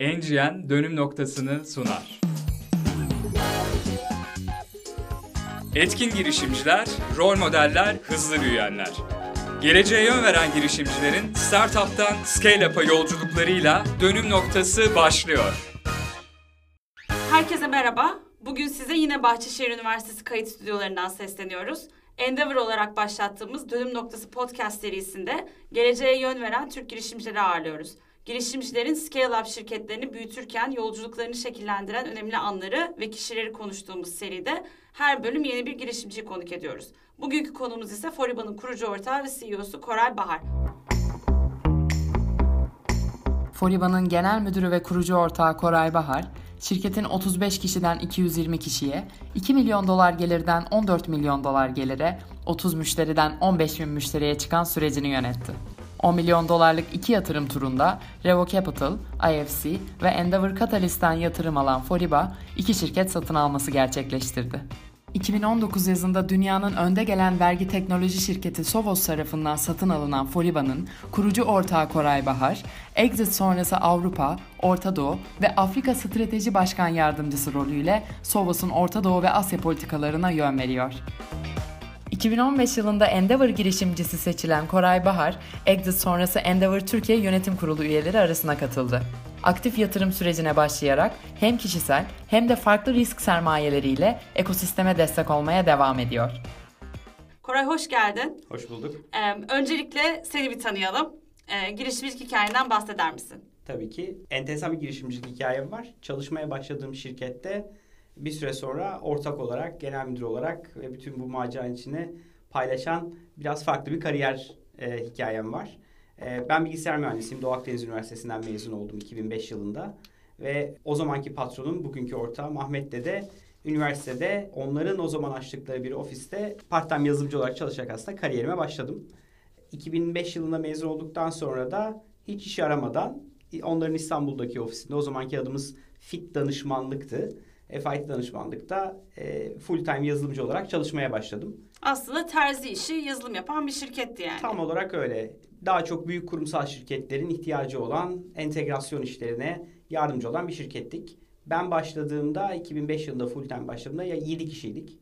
NGN dönüm noktasını sunar. Etkin girişimciler, rol modeller, hızlı büyüyenler. Geleceğe yön veren girişimcilerin startup'tan scale-up'a yolculuklarıyla dönüm noktası başlıyor. Herkese merhaba. Bugün size yine Bahçeşehir Üniversitesi kayıt stüdyolarından sesleniyoruz. Endeavor olarak başlattığımız Dönüm Noktası podcast serisinde geleceğe yön veren Türk girişimcileri ağırlıyoruz. Girişimcilerin scale-up şirketlerini büyütürken yolculuklarını şekillendiren önemli anları ve kişileri konuştuğumuz seride her bölüm yeni bir girişimciyi konuk ediyoruz. Bugünkü konumuz ise Foriba'nın kurucu ortağı ve CEO'su Koray Bahar. Foriba'nın genel müdürü ve kurucu ortağı Koray Bahar, şirketin 35 kişiden 220 kişiye, 2 milyon dolar gelirden 14 milyon dolar gelire, 30 müşteriden 15 bin müşteriye çıkan sürecini yönetti. 10 milyon dolarlık iki yatırım turunda Revo Capital, IFC ve Endeavor Catalyst'ten yatırım alan Foriba iki şirket satın alması gerçekleştirdi. 2019 yazında dünyanın önde gelen vergi teknoloji şirketi Sovos tarafından satın alınan Foliba'nın kurucu ortağı Koray Bahar, exit sonrası Avrupa, Orta Doğu ve Afrika Strateji Başkan Yardımcısı rolüyle Sovos'un Orta Doğu ve Asya politikalarına yön veriyor. 2015 yılında Endeavor girişimcisi seçilen Koray Bahar, exit sonrası Endeavor Türkiye Yönetim Kurulu üyeleri arasına katıldı. Aktif yatırım sürecine başlayarak hem kişisel hem de farklı risk sermayeleriyle ekosisteme destek olmaya devam ediyor. Koray hoş geldin. Hoş bulduk. Ee, öncelikle seni bir tanıyalım. Ee, girişimcilik hikayenden bahseder misin? Tabii ki enteresan bir girişimcilik hikayem var. Çalışmaya başladığım şirkette bir süre sonra ortak olarak, genel müdür olarak ve bütün bu maceranın içine paylaşan biraz farklı bir kariyer e, hikayem var. E, ben bilgisayar mühendisiyim. Doğu Akdeniz Üniversitesi'nden mezun oldum 2005 yılında. Ve o zamanki patronum, bugünkü ortağım Ahmet de üniversitede onların o zaman açtıkları bir ofiste part-time yazılımcı olarak çalışarak aslında kariyerime başladım. 2005 yılında mezun olduktan sonra da hiç iş aramadan onların İstanbul'daki ofisinde o zamanki adımız FIT danışmanlıktı. FIT danışmanlıkta e, full time yazılımcı olarak çalışmaya başladım. Aslında terzi işi yazılım yapan bir şirketti yani. Tam olarak öyle. Daha çok büyük kurumsal şirketlerin ihtiyacı olan entegrasyon işlerine yardımcı olan bir şirkettik. Ben başladığımda 2005 yılında full time başladığımda ya 7 kişiydik.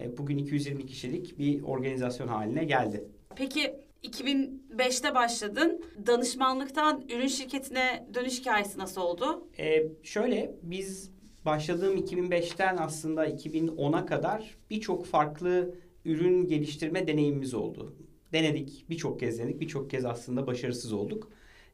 E, bugün 220 kişilik bir organizasyon haline geldi. Peki 2005'te başladın. Danışmanlıktan ürün şirketine dönüş hikayesi nasıl oldu? Ee, şöyle biz başladığım 2005'ten aslında 2010'a kadar birçok farklı ürün geliştirme deneyimimiz oldu. Denedik, birçok kez denedik, birçok kez aslında başarısız olduk.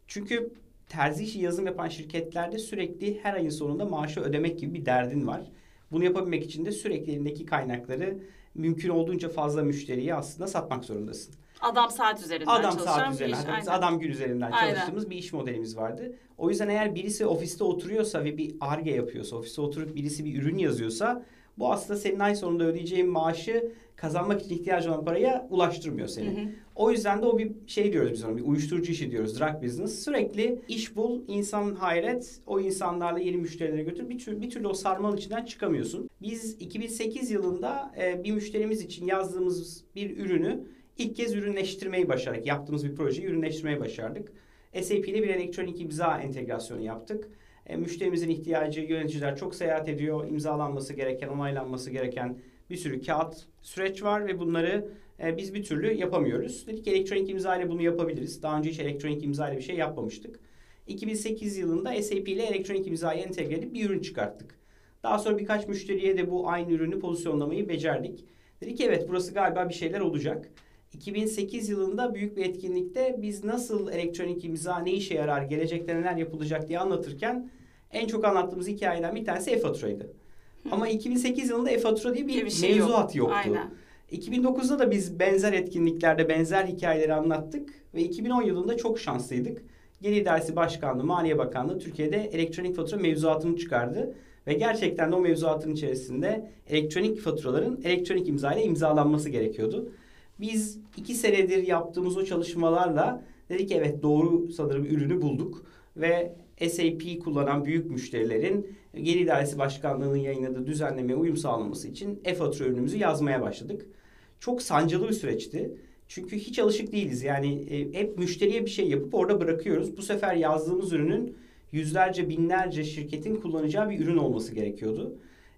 Çünkü terzi işi yazım yapan şirketlerde sürekli her ayın sonunda maaşı ödemek gibi bir derdin var. Bunu yapabilmek için de sürekli elindeki kaynakları mümkün olduğunca fazla müşteriye aslında satmak zorundasın. Adam saat üzerinden adam saat üzerinden, iş. Biz adam gün üzerinden Aynen. çalıştığımız bir iş modelimiz vardı. O yüzden eğer birisi ofiste oturuyorsa ve bir arge yapıyorsa, ofiste oturup birisi bir ürün yazıyorsa bu aslında senin ay sonunda ödeyeceğin maaşı kazanmak için ihtiyacı olan paraya ulaştırmıyor seni. Hı hı. O yüzden de o bir şey diyoruz biz ona bir uyuşturucu işi diyoruz drug business. Sürekli iş bul, insan hayret, o insanlarla yeni müşterilere götür. Bir, tür, bir türlü o sarmal içinden çıkamıyorsun. Biz 2008 yılında e, bir müşterimiz için yazdığımız bir ürünü ilk kez ürünleştirmeyi başardık. Yaptığımız bir projeyi ürünleştirmeyi başardık. SAP ile bir elektronik imza entegrasyonu yaptık. E, müşterimizin ihtiyacı yöneticiler çok seyahat ediyor. imzalanması gereken, onaylanması gereken bir sürü kağıt süreç var ve bunları e, biz bir türlü yapamıyoruz. Dedik elektronik imza ile bunu yapabiliriz. Daha önce hiç elektronik imza ile bir şey yapmamıştık. 2008 yılında SAP ile elektronik imzayı entegre edip bir ürün çıkarttık. Daha sonra birkaç müşteriye de bu aynı ürünü pozisyonlamayı becerdik. Dedik ki evet burası galiba bir şeyler olacak. 2008 yılında büyük bir etkinlikte biz nasıl elektronik imza ne işe yarar, gelecekte neler yapılacak diye anlatırken en çok anlattığımız hikayeden bir tanesi e-faturaydı. Ama 2008 yılında e-fatura diye bir, bir şey mevzuat yok. yoktu. Aynen. 2009'da da biz benzer etkinliklerde benzer hikayeleri anlattık ve 2010 yılında çok şanslıydık. Gelir Dersi Başkanlığı, Maliye Bakanlığı Türkiye'de elektronik fatura mevzuatını çıkardı. Ve gerçekten de o mevzuatın içerisinde elektronik faturaların elektronik imza ile imzalanması gerekiyordu. Biz iki senedir yaptığımız o çalışmalarla dedik ki evet doğru sanırım ürünü bulduk ve SAP kullanan büyük müşterilerin Gelir İdaresi Başkanlığı'nın yayınladığı düzenlemeye uyum sağlaması için e-fatura ürünümüzü yazmaya başladık. Çok sancılı bir süreçti. Çünkü hiç alışık değiliz. Yani e, hep müşteriye bir şey yapıp orada bırakıyoruz. Bu sefer yazdığımız ürünün yüzlerce binlerce şirketin kullanacağı bir ürün olması gerekiyordu.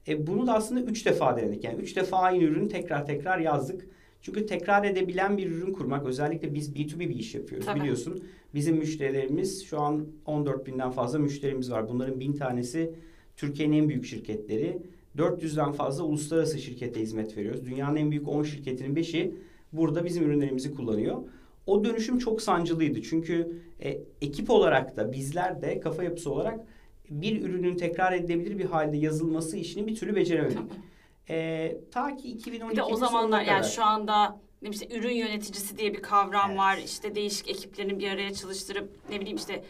E, bunu da aslında üç defa denedik. Yani üç defa aynı ürünü tekrar tekrar yazdık. Çünkü tekrar edebilen bir ürün kurmak özellikle biz B2B bir iş yapıyoruz Tabii. biliyorsun. Bizim müşterilerimiz şu an 14 binden fazla müşterimiz var. Bunların bin tanesi Türkiye'nin en büyük şirketleri. 400'den fazla uluslararası şirkete hizmet veriyoruz. Dünyanın en büyük 10 şirketinin 5'i burada bizim ürünlerimizi kullanıyor. O dönüşüm çok sancılıydı. Çünkü e, ekip olarak da bizler de kafa yapısı olarak bir ürünün tekrar edilebilir bir halde yazılması işini bir türlü beceremedik. E, ta ki 2012 Bir de o zamanlar yani kadar. şu anda ne bileyim işte ürün yöneticisi diye bir kavram Evet. var. İşte değişik ekiplerin bir araya çalıştırıp ne bileyim işte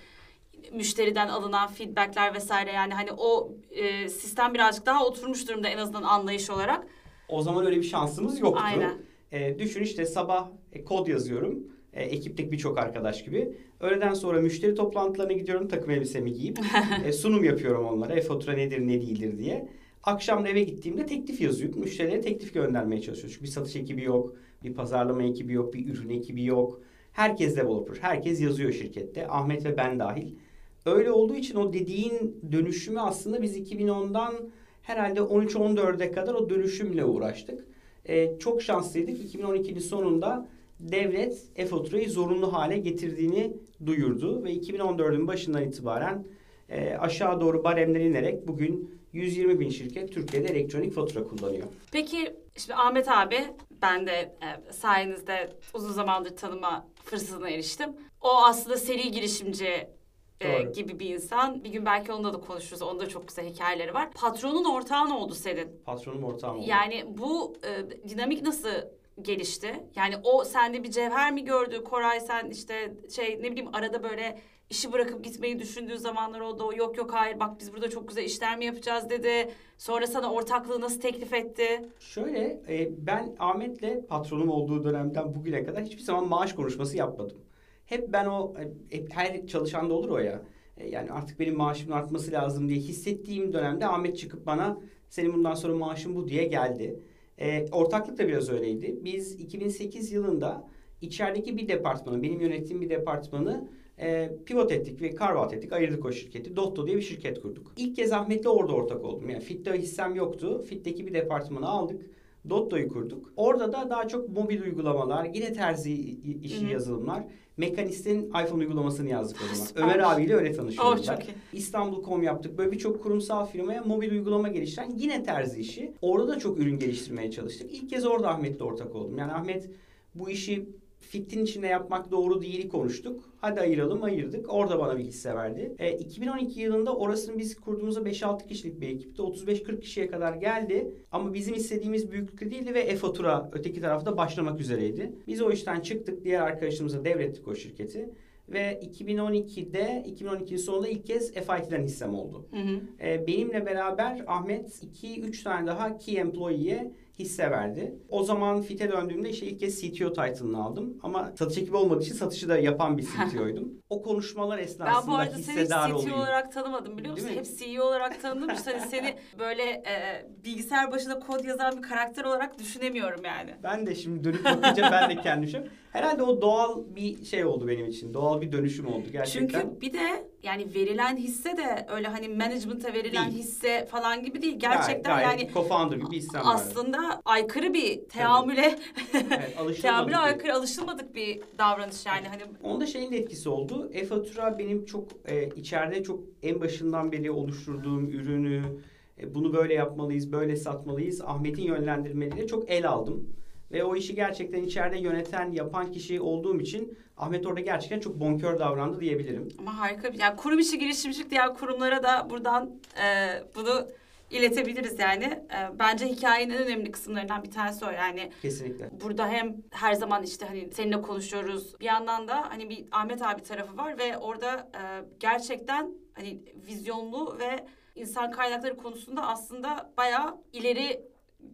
müşteriden alınan feedbackler vesaire yani hani o e, sistem birazcık daha oturmuş durumda en azından anlayış olarak. O zaman öyle bir şansımız yoktu. Aynen. E, düşün işte sabah e, kod yazıyorum. E, ekipteki birçok arkadaş gibi. Öğleden sonra müşteri toplantılarına gidiyorum takım elbisemi giyip. e, sunum yapıyorum onlara. E-fatura nedir ne değildir diye. Akşam eve gittiğimde teklif yazıyorum. Müşterilere teklif göndermeye çalışıyoruz. Çünkü bir satış ekibi yok. Bir pazarlama ekibi yok. Bir ürün ekibi yok. Herkes developer. Herkes yazıyor şirkette. Ahmet ve ben dahil. Öyle olduğu için o dediğin dönüşümü aslında biz 2010'dan herhalde 13-14'e kadar o dönüşümle uğraştık. Ee, çok şanslıydık. 2012'nin sonunda devlet e-faturayı zorunlu hale getirdiğini duyurdu ve 2014'ün başından itibaren e, aşağı doğru baremler inerek bugün 120 bin şirket Türkiye'de elektronik fatura kullanıyor. Peki şimdi Ahmet abi ben de e, sayenizde uzun zamandır tanıma fırsatına eriştim. O aslında seri girişimci e, Doğru. gibi bir insan. Bir gün belki onunla da konuşuruz. Onda çok güzel hikayeleri var. Patronun ortağın oldu senin. Patronum ortağım oldu. Yani bu e, dinamik nasıl gelişti? Yani o sende bir cevher mi gördü? Koray sen işte şey ne bileyim arada böyle işi bırakıp gitmeyi düşündüğü zamanlar oldu. O yok yok hayır bak biz burada çok güzel işler mi yapacağız dedi. Sonra sana ortaklığı nasıl teklif etti? Şöyle e, ben Ahmet'le patronum olduğu dönemden bugüne kadar hiçbir zaman maaş konuşması yapmadım. Hep ben o e, hep her çalışanda olur o ya. E, yani artık benim maaşımın artması lazım diye hissettiğim dönemde Ahmet çıkıp bana senin bundan sonra maaşın bu diye geldi. E, ortaklık da biraz öyleydi. Biz 2008 yılında içerideki bir departmanı, benim yönettiğim bir departmanı e, pivot ettik ve carve ettik. Ayırdık o şirketi. Dotto diye bir şirket kurduk. İlk kez Ahmet'le orada ortak oldum. Yani Fit'te hissem yoktu. Fit'teki bir departmanı aldık. Dotto'yu kurduk. Orada da daha çok mobil uygulamalar, yine terzi işi Hı hı. yazılımlar. Mekanist'in iPhone uygulamasını yazdık o zaman. Süper. Ömer abiyle öyle Oh tanışıyorum ben. çok iyi. İstanbul.com yaptık. Böyle birçok kurumsal firmaya mobil uygulama geliştiren yine terzi işi. Orada da çok ürün geliştirmeye çalıştık. İlk kez orada Ahmet'le ortak oldum. Yani Ahmet bu işi Fit'in içinde yapmak doğru değil konuştuk. Hadi ayıralım ayırdık. Orada bana bir hisse verdi. E, 2012 yılında orasını biz kurduğumuzda 5-6 kişilik bir ekipti. 35-40 kişiye kadar geldi. Ama bizim istediğimiz büyüklükte değildi ve e-fatura öteki tarafta başlamak üzereydi. Biz o işten çıktık. Diğer arkadaşımıza devrettik o şirketi. Ve 2012'de, 2012'nin sonunda ilk kez FIT'den hissem oldu. Hı hı. Ee, benimle beraber Ahmet 2-3 tane daha key employee'ye hisse verdi. O zaman FIT'e döndüğümde işte ilk kez CTO title'ını aldım. Ama satış ekibi olmadığı için satışı da yapan bir CTO'ydum. o konuşmalar Ben esnasında bu arada seni hiç hissedar CTO olayım. olarak tanımadım biliyor musun? Hep CEO olarak tanıdım. İşte hani seni böyle e, bilgisayar başında kod yazan bir karakter olarak düşünemiyorum yani. Ben de şimdi dönüp bakınca ben de kendim düşünüyorum. Herhalde o doğal bir şey oldu benim için. Doğal bir dönüşüm oldu gerçekten. Çünkü bir de yani verilen hisse de öyle hani management'a verilen Değil. hisse falan gibi değil. Gerçekten gayet yani co-founder gibi hissem vardı. aslında aykırı bir teamüle Evet, teamüle aykırı alışılmadık bir davranış yani hani Onda şeyin de etkisi oldu. E-fatura benim çok e, içeride çok en başından beri oluşturduğum ürünü e, bunu böyle yapmalıyız, böyle satmalıyız. Ahmet'in yönlendirmeleriyle çok el aldım. Ve o işi gerçekten içeride yöneten, yapan kişi olduğum için Ahmet orada gerçekten çok bonkör davrandı diyebilirim. ama harika bir yani kurum içi girişimcilik diğer kurumlara da buradan e, bunu iletebiliriz yani. E, bence hikayenin en önemli kısımlarından bir tanesi o yani. Kesinlikle. Burada hem her zaman işte hani seninle konuşuyoruz. Bir yandan da hani bir Ahmet abi tarafı var ve orada e, gerçekten hani vizyonlu ve insan kaynakları konusunda aslında bayağı ileri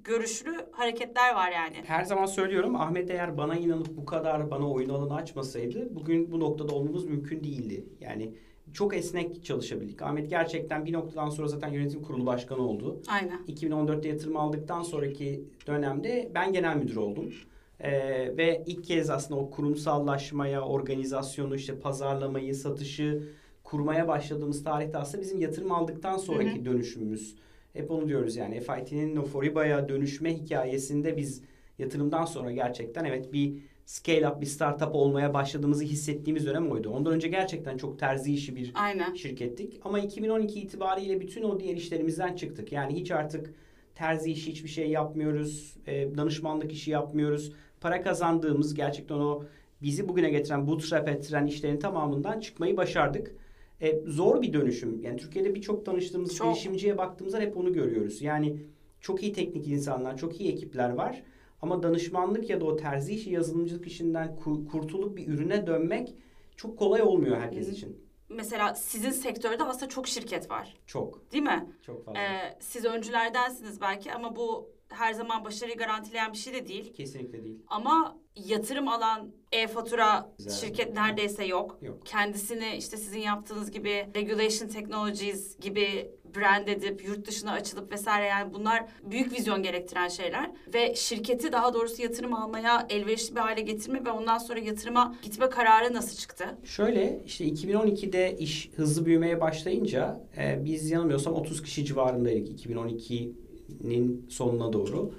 görüşlü hareketler var yani. Her zaman söylüyorum Ahmet eğer bana inanıp bu kadar bana oyun alanı açmasaydı bugün bu noktada olmamız mümkün değildi. Yani çok esnek çalışabildik. Ahmet gerçekten bir noktadan sonra zaten yönetim kurulu başkanı oldu. Aynen. 2014'te yatırım aldıktan sonraki dönemde ben genel müdür oldum. Ee, ve ilk kez aslında o kurumsallaşmaya, organizasyonu, işte pazarlamayı, satışı kurmaya başladığımız tarihte aslında bizim yatırım aldıktan sonraki Hı hı. dönüşümümüz. Hep onu diyoruz yani FIT'nin o Foriba'ya dönüşme hikayesinde biz yatırımdan sonra gerçekten evet bir scale up bir startup olmaya başladığımızı hissettiğimiz dönem oydu. Ondan önce gerçekten çok terzi işi bir Aynen. şirkettik. Ama 2012 itibariyle bütün o diğer işlerimizden çıktık. Yani hiç artık terzi işi hiçbir şey yapmıyoruz. e, danışmanlık işi yapmıyoruz. Para kazandığımız gerçekten o bizi bugüne getiren, bootstrap ettiren işlerin tamamından çıkmayı başardık. E, zor bir dönüşüm. Yani Türkiye'de birçok tanıştığımız Çok. girişimciye baktığımızda hep onu görüyoruz. Yani çok iyi teknik insanlar, çok iyi ekipler var. Ama danışmanlık ya da o terzi işi, yazılımcılık işinden ku- kurtulup bir ürüne dönmek çok kolay olmuyor herkes için. Mesela sizin sektörde aslında çok şirket var. Çok. Değil mi? Çok fazla. Ee, siz öncülerdensiniz belki ama bu her zaman başarıyı garantileyen bir şey de değil. Kesinlikle değil. Ama yatırım alan e-fatura Güzel. şirket neredeyse yok. Yok. Kendisini işte sizin yaptığınız gibi Regulation Technologies gibi brand edip yurt dışına açılıp vesaire yani bunlar büyük vizyon gerektiren şeyler ve şirketi daha doğrusu yatırım almaya elverişli bir hale getirme ve ondan sonra yatırıma gitme kararı nasıl çıktı? Şöyle işte 2012'de iş hızlı büyümeye başlayınca e, biz yanılmıyorsam 30 kişi civarındaydık 2012'nin sonuna doğru.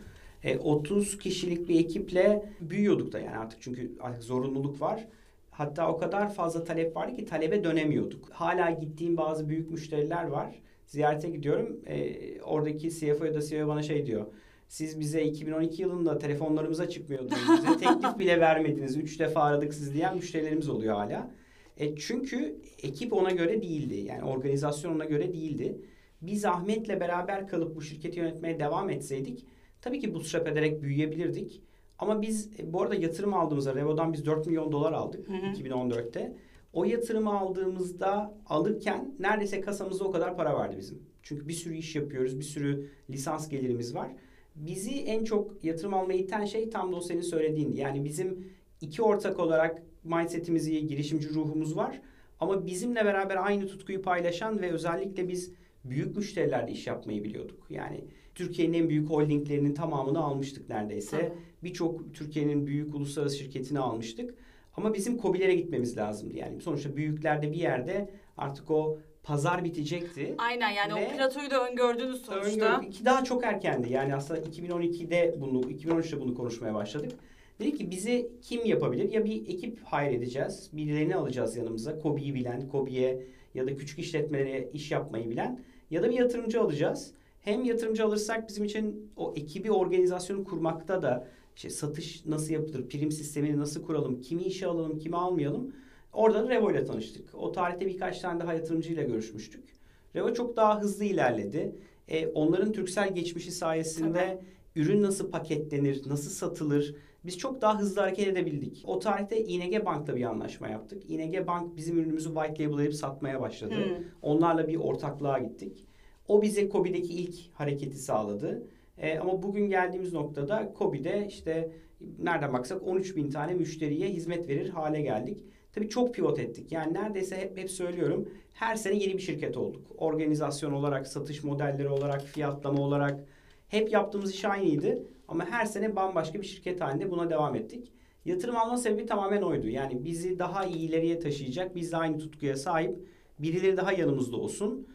E, 30 kişilik bir ekiple büyüyorduk da yani artık çünkü artık zorunluluk var. Hatta o kadar fazla talep vardı ki talebe dönemiyorduk. Hala gittiğim bazı büyük müşteriler var. Ziyarete gidiyorum. E, oradaki CFO ya da CEO bana şey diyor. Siz bize 2012 yılında telefonlarımıza çıkmıyordunuz. Bize teklif bile vermediniz. Üç defa aradık siz diyen müşterilerimiz oluyor hala. E çünkü ekip ona göre değildi. Yani organizasyon ona göre değildi. Biz Ahmet'le beraber kalıp bu şirketi yönetmeye devam etseydik tabii ki bootstrap ederek büyüyebilirdik. Ama biz e, bu arada yatırım aldığımızda Revo'dan biz 4 milyon dolar aldık Hı hı. 2014'te. O yatırımı aldığımızda alırken neredeyse kasamızda o kadar para vardı bizim. Çünkü bir sürü iş yapıyoruz, bir sürü lisans gelirimiz var. Bizi en çok yatırım almaya iten şey tam da o senin söylediğindi. Yani bizim iki ortak olarak mindsetimiz iyi, girişimci ruhumuz var. Ama bizimle beraber aynı tutkuyu paylaşan ve özellikle biz büyük müşterilerle iş yapmayı biliyorduk. Yani Türkiye'nin en büyük holdinglerinin tamamını almıştık neredeyse. Birçok Türkiye'nin büyük uluslararası şirketini almıştık. Ama bizim COBİ'lere gitmemiz lazımdı. Yani sonuçta büyüklerde bir yerde artık o pazar bitecekti. Aynen yani Ve- o platoyu da öngördünüz sonuçta. Öngördük ki daha çok erkendi. Yani aslında 2012'de bunu, 2013'te bunu konuşmaya başladık. Dedik ki bizi kim yapabilir? Ya bir ekip hire edeceğiz. Birilerini alacağız yanımıza. KOBİ'yi bilen, KOBİ'ye ya da küçük işletmelere iş yapmayı bilen. Ya da bir yatırımcı alacağız. Hem yatırımcı alırsak bizim için o ekibi, organizasyonu kurmakta da işte satış nasıl yapılır, prim sistemini nasıl kuralım, kimi işe alalım, kimi almayalım. Orada da Revo ile tanıştık. O tarihte birkaç tane daha yatırımcıyla görüşmüştük. Revo çok daha hızlı ilerledi. E, onların Türksel geçmişi sayesinde ürün nasıl paketlenir, nasıl satılır biz çok daha hızlı hareket edebildik. O tarihte ING Bank'la bir anlaşma yaptık. ING Bank bizim ürünümüzü white label'layıp satmaya başladı. Hmm. Onlarla bir ortaklığa gittik. O bize Kobi'deki ilk hareketi sağladı. E, ama bugün geldiğimiz noktada Kobi'de işte nereden baksak 13 bin tane müşteriye hizmet verir hale geldik. Tabii çok pivot ettik. Yani neredeyse hep hep söylüyorum her sene yeni bir şirket olduk. Organizasyon olarak, satış modelleri olarak, fiyatlama olarak hep yaptığımız iş aynıydı. Ama her sene bambaşka bir şirket halinde buna devam ettik. Yatırım alma sebebi tamamen oydu. Yani bizi daha iyi ileriye taşıyacak, biz de aynı tutkuya sahip birileri daha yanımızda olsun.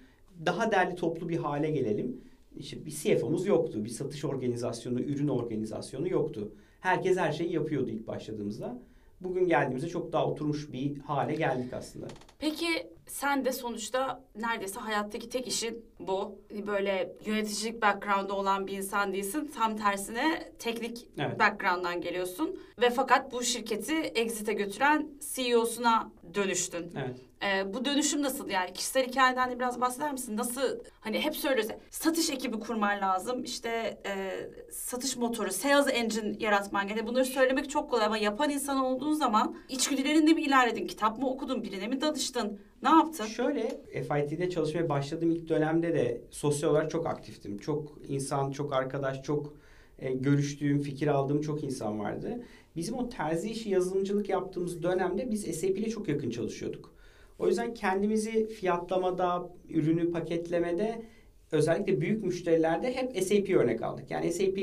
Daha derli toplu bir hale gelelim. İşte bir CFO'muz yoktu. Bir satış organizasyonu, ürün organizasyonu yoktu. Herkes her şeyi yapıyordu ilk başladığımızda. Bugün geldiğimizde çok daha oturmuş bir hale geldik aslında. Peki sen de sonuçta neredeyse hayattaki tek işin bu. Böyle yöneticilik background'u olan bir insan değilsin. Tam tersine teknik Evet. background'dan geliyorsun. Ve fakat bu şirketi exit'e götüren CEO'suna dönüştün. Evet. Ee, bu dönüşüm nasıl yani kişisel hikayenden de biraz bahseder misin? Nasıl hani hep söylüyoruz satış ekibi kurman lazım işte e, satış motoru sales engine yaratman gerekiyor. Bunları söylemek çok kolay ama yapan insan olduğun zaman içgüdülerinle mi ilerledin? Kitap mı okudun? Birine mi danıştın? Ne yaptın? Şöyle FIT'de çalışmaya başladığım ilk dönemde de sosyal olarak çok aktiftim. Çok insan, çok arkadaş, çok e, görüştüğüm, fikir aldığım çok insan vardı. Bizim o terzi işi yazılımcılık yaptığımız dönemde biz SAP ile çok yakın çalışıyorduk. O yüzden kendimizi fiyatlamada, ürünü paketlemede özellikle büyük müşterilerde hep SAP örnek aldık. Yani SAP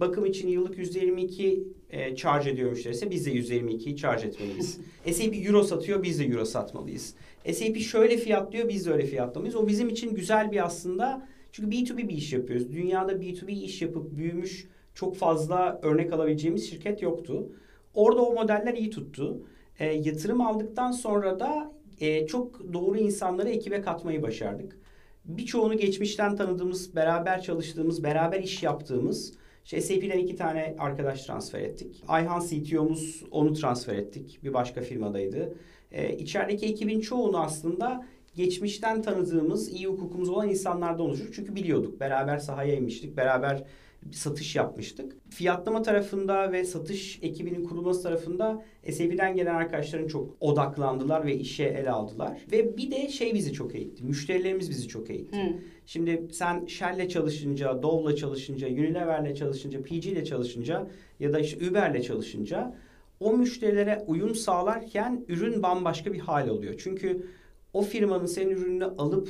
Bakım için yıllık %22 e, charge ediyor müşterisi. Biz de %22'yi charge etmeliyiz. SAP euro satıyor, biz de euro satmalıyız. SAP şöyle fiyatlıyor, biz de öyle fiyatlamalıyız. O bizim için güzel bir aslında. Çünkü B2B bir iş yapıyoruz. Dünyada B2B iş yapıp büyümüş çok fazla örnek alabileceğimiz şirket yoktu. Orada o modeller iyi tuttu. E, yatırım aldıktan sonra da e, çok doğru insanları ekibe katmayı başardık. Birçoğunu geçmişten tanıdığımız, beraber çalıştığımız, beraber iş yaptığımız işte SAP'den iki tane arkadaş transfer ettik. Ayhan CTO'muz onu transfer ettik. Bir başka firmadaydı. E, içerideki ekibin çoğunu aslında geçmişten tanıdığımız, iyi hukukumuz olan insanlardan oluşur. Çünkü biliyorduk. Beraber sahaya inmiştik. Beraber satış yapmıştık. Fiyatlama tarafında ve satış ekibinin kurulması tarafında SAP'den gelen arkadaşların çok odaklandılar ve işe ele aldılar. Ve bir de şey bizi çok eğitti. Müşterilerimiz bizi çok eğitti. Hı. Şimdi sen Shell'le çalışınca, Dove'la çalışınca, Unilever'le çalışınca, PG'le çalışınca ya da işte Uber'le çalışınca o müşterilere uyum sağlarken ürün bambaşka bir hal oluyor. Çünkü o firmanın senin ürününü alıp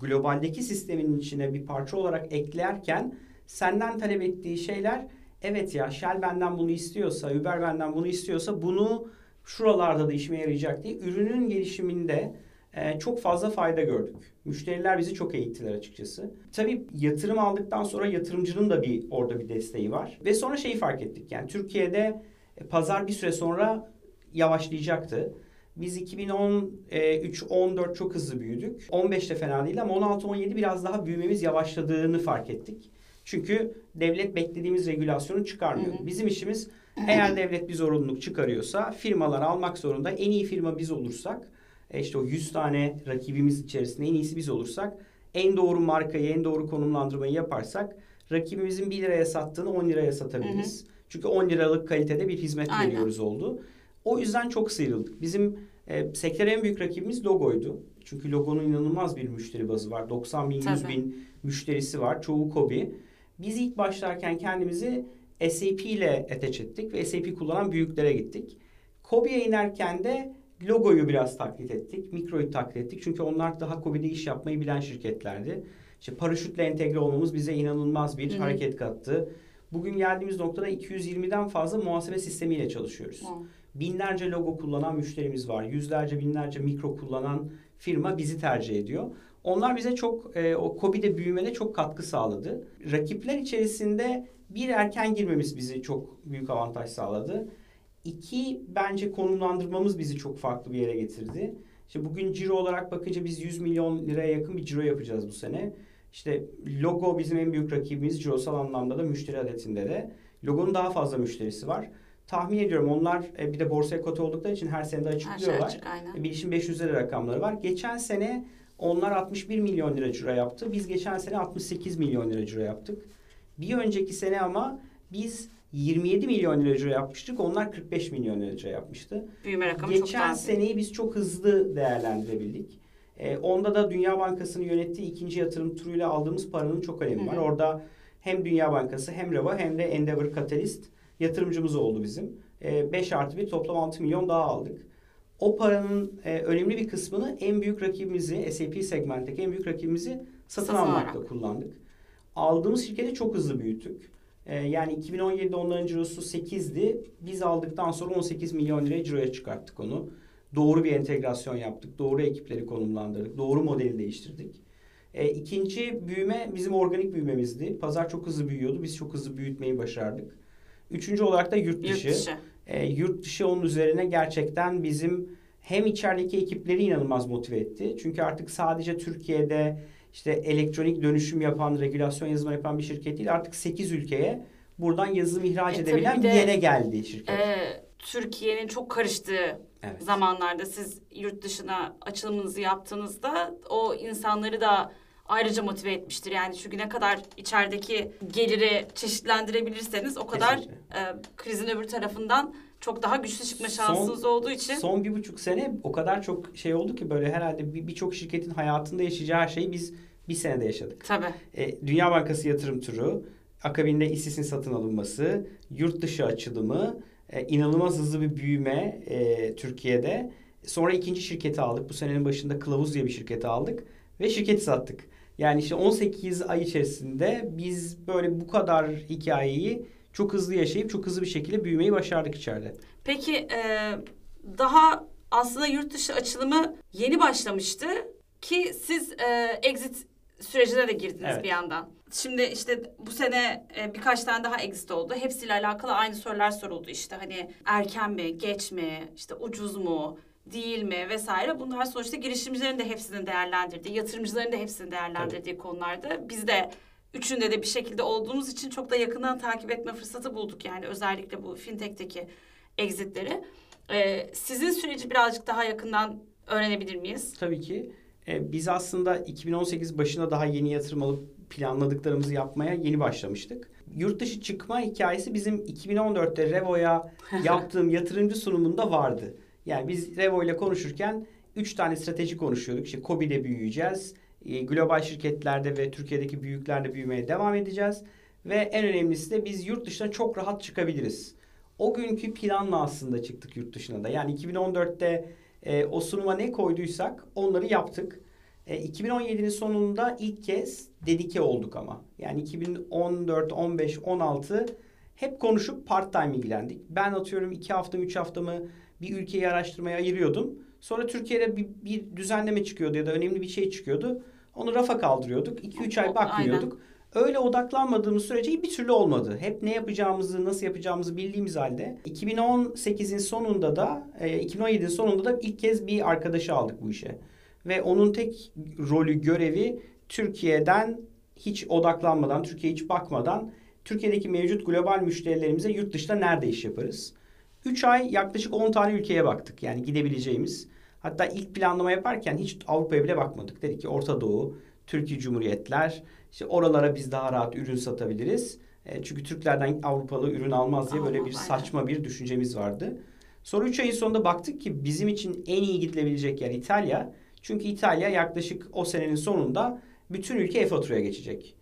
globaldeki sistemin içine bir parça olarak eklerken senden talep ettiği şeyler evet ya Shell benden bunu istiyorsa, Uber benden bunu istiyorsa bunu şuralarda da işime yarayacak diye ürünün gelişiminde e, çok fazla fayda gördük. Müşteriler bizi çok eğittiler açıkçası. Tabii yatırım aldıktan sonra yatırımcının da bir orada bir desteği var. Ve sonra şeyi fark ettik. Yani Türkiye'de pazar bir süre sonra yavaşlayacaktı. Biz 2013-14 çok hızlı büyüdük. 15'te fena değil ama 16-17 biraz daha büyümemiz yavaşladığını fark ettik. Çünkü devlet beklediğimiz regülasyonu çıkarmıyor. Hı hı. Bizim işimiz eğer devlet bir zorunluluk çıkarıyorsa firmalar almak zorunda. En iyi firma biz olursak e işte o 100 tane rakibimiz içerisinde en iyisi biz olursak en doğru markayı, en doğru konumlandırmayı yaparsak rakibimizin 1 liraya sattığını 10 liraya satabiliriz. Çünkü 10 liralık kalitede bir hizmet Aynen. veriyoruz oldu. O yüzden çok sıyrıldık. Bizim e, sektör en büyük rakibimiz Logo'ydu. Çünkü Logo'nun inanılmaz bir müşteri bazı var. 90 bin, 100 Tabii. bin müşterisi var. Çoğu Kobi. Biz ilk başlarken kendimizi SAP ile ateş ettik ve SAP kullanan büyüklere gittik. Kobi'ye inerken de Logo'yu biraz taklit ettik. Mikro'yu taklit ettik. Çünkü onlar daha Kobi'de iş yapmayı bilen şirketlerdi. İşte paraşütle entegre olmamız bize inanılmaz bir Hı hı. hareket kattı. Bugün geldiğimiz noktada 220'den fazla muhasebe sistemiyle çalışıyoruz. Wow. Binlerce logo kullanan müşterimiz var. Yüzlerce binlerce mikro kullanan firma bizi tercih ediyor. Onlar bize çok e, o Kobi'de büyümede çok katkı sağladı. Rakipler içerisinde bir erken girmemiz bizi çok büyük avantaj sağladı. İki bence konumlandırmamız bizi çok farklı bir yere getirdi. İşte bugün ciro olarak bakınca biz 100 milyon liraya yakın bir ciro yapacağız bu sene. İşte logo bizim en büyük rakibimiz cirosal anlamda da müşteri adetinde de. Logonun daha fazla müşterisi var. Tahmin ediyorum onlar e, bir de borsaya kote oldukları için her sene de Her şey açıklıyorlar. açık aynen. E, Bilişim 500 lira rakamları var. Geçen sene onlar 61 milyon lira ciro yaptı. Biz geçen sene 68 milyon lira ciro yaptık. Bir önceki sene ama biz 27 milyon lira ciro yapmıştık. Onlar 45 milyon lira ciro yapmıştı. Büyüme rakamı çok Geçen daha seneyi biz çok hızlı değerlendirebildik. E, onda da Dünya Bankası'nın yönettiği ikinci yatırım turuyla aldığımız paranın çok önemi var. Hı hı. Orada hem Dünya Bankası hem Reva hem de Endeavor Catalyst yatırımcımız oldu bizim. 5 artı bir toplam 6 milyon daha aldık. O paranın e, önemli bir kısmını en büyük rakibimizi, SAP segmentteki en büyük rakibimizi satın, Satın almakta alarak. kullandık. Aldığımız şirketi çok hızlı büyüttük. E, yani 2017'de onların cirosu 8'di. Biz aldıktan sonra 18 milyon liraya ciroya çıkarttık onu. Doğru bir entegrasyon yaptık. Doğru ekipleri konumlandırdık. Doğru modeli değiştirdik. E, ikinci büyüme bizim organik büyümemizdi. Pazar çok hızlı büyüyordu. Biz çok hızlı büyütmeyi başardık. Üçüncü olarak da yurt dışı. yurt dışı. E, yurt dışı onun üzerine gerçekten bizim hem içerideki ekipleri inanılmaz motive etti. Çünkü artık sadece Türkiye'de işte elektronik dönüşüm yapan, regülasyon yazılımı yapan bir şirket değil. Artık 8 ülkeye buradan yazılım ihraç E, edebilen bir yere geldi şirket. Ee, Türkiye'nin çok karıştığı evet. zamanlarda siz yurt dışına açılımınızı yaptığınızda o insanları da ayrıca motive etmiştir. Yani çünkü ne kadar içerideki geliri çeşitlendirebilirseniz o kadar Kesinlikle. e, krizin öbür tarafından çok daha güçlü çıkma Son- şansınız olduğu için. Son bir buçuk sene o kadar çok şey oldu ki böyle herhalde bir- birçok şirketin hayatında yaşayacağı her şeyi biz bir senede yaşadık. Tabii. E, Dünya Bankası yatırım turu, akabinde İSİS'in satın alınması, yurt dışı açılımı, e, inanılmaz hızlı bir büyüme e, Türkiye'de. Sonra ikinci şirketi aldık. Bu senenin başında Kılavuz diye bir şirketi aldık ve şirketi sattık. Yani işte 18 ay içerisinde biz böyle bu kadar hikayeyi çok hızlı yaşayıp çok hızlı bir şekilde büyümeyi başardık içeride. Peki e, daha aslında yurt dışı açılımı yeni başlamıştı ki siz e, exit sürecine de girdiniz Evet. bir yandan. Şimdi işte bu sene e, birkaç tane daha exit oldu. Hepsiyle alakalı aynı sorular soruldu işte hani erken mi, geç mi, işte ucuz mu, değil mi vesaire. Bunlar sonuçta girişimcilerin de hepsini değerlendirdiği, yatırımcıların da hepsini değerlendirdiği konulardı. Biz de üçünde de bir şekilde olduğumuz için çok da yakından takip etme fırsatı bulduk yani özellikle bu fintech'teki exitleri. Ee, sizin süreci birazcık daha yakından öğrenebilir miyiz? Tabii ki. Ee, biz aslında 2018 başına daha yeni yatırım alıp planladıklarımızı yapmaya yeni başlamıştık. Yurt dışı çıkma hikayesi bizim 2014'te Revo'ya yaptığım yatırımcı sunumunda vardı. Yani biz Revo ile konuşurken 3 tane strateji konuşuyorduk. İşte KOBİ'de büyüyeceğiz. e, Global şirketlerde ve Türkiye'deki büyüklerde büyümeye devam edeceğiz. Ve en önemlisi de biz yurt dışına çok rahat çıkabiliriz. O günkü planla aslında çıktık yurt dışına da. Yani 2014'te e, o sunuma ne koyduysak onları yaptık. E, 2017'nin sonunda ilk kez dedike olduk ama. Yani 2014, 15, 16 hep konuşup part time ilgilendik. Ben atıyorum 2 hafta, 3 haftamı bir ülkeyi araştırmaya ayırıyordum. Sonra Türkiye'de bir, bir düzenleme çıkıyordu ya da önemli bir şey çıkıyordu. Onu rafa kaldırıyorduk. 2-3 ay Aynen. bakmıyorduk. Öyle odaklanmadığımız sürece bir türlü olmadı. Hep ne yapacağımızı, nasıl yapacağımızı bildiğimiz halde 2018'in sonunda da, e, 2017'in sonunda da ilk kez bir arkadaşı aldık bu işe. Ve onun tek rolü, görevi Türkiye'den hiç odaklanmadan, Türkiye'ye hiç bakmadan Türkiye'deki mevcut global müşterilerimize yurt dışında nerede iş yaparız? 3 ay yaklaşık 10 tane ülkeye baktık yani gidebileceğimiz. Hatta ilk planlama yaparken hiç Avrupa'ya bile bakmadık. Dedik ki Orta Doğu, Türkiye Cumhuriyetler, işte oralara biz daha rahat ürün satabiliriz. E, çünkü Türklerden Avrupalı ürün almaz diye böyle bir saçma bir düşüncemiz vardı. Sonra 3 ayın sonunda baktık ki bizim için en iyi gidilebilecek yer İtalya. Çünkü İtalya yaklaşık o senenin sonunda bütün ülke e-faturaya geçecek.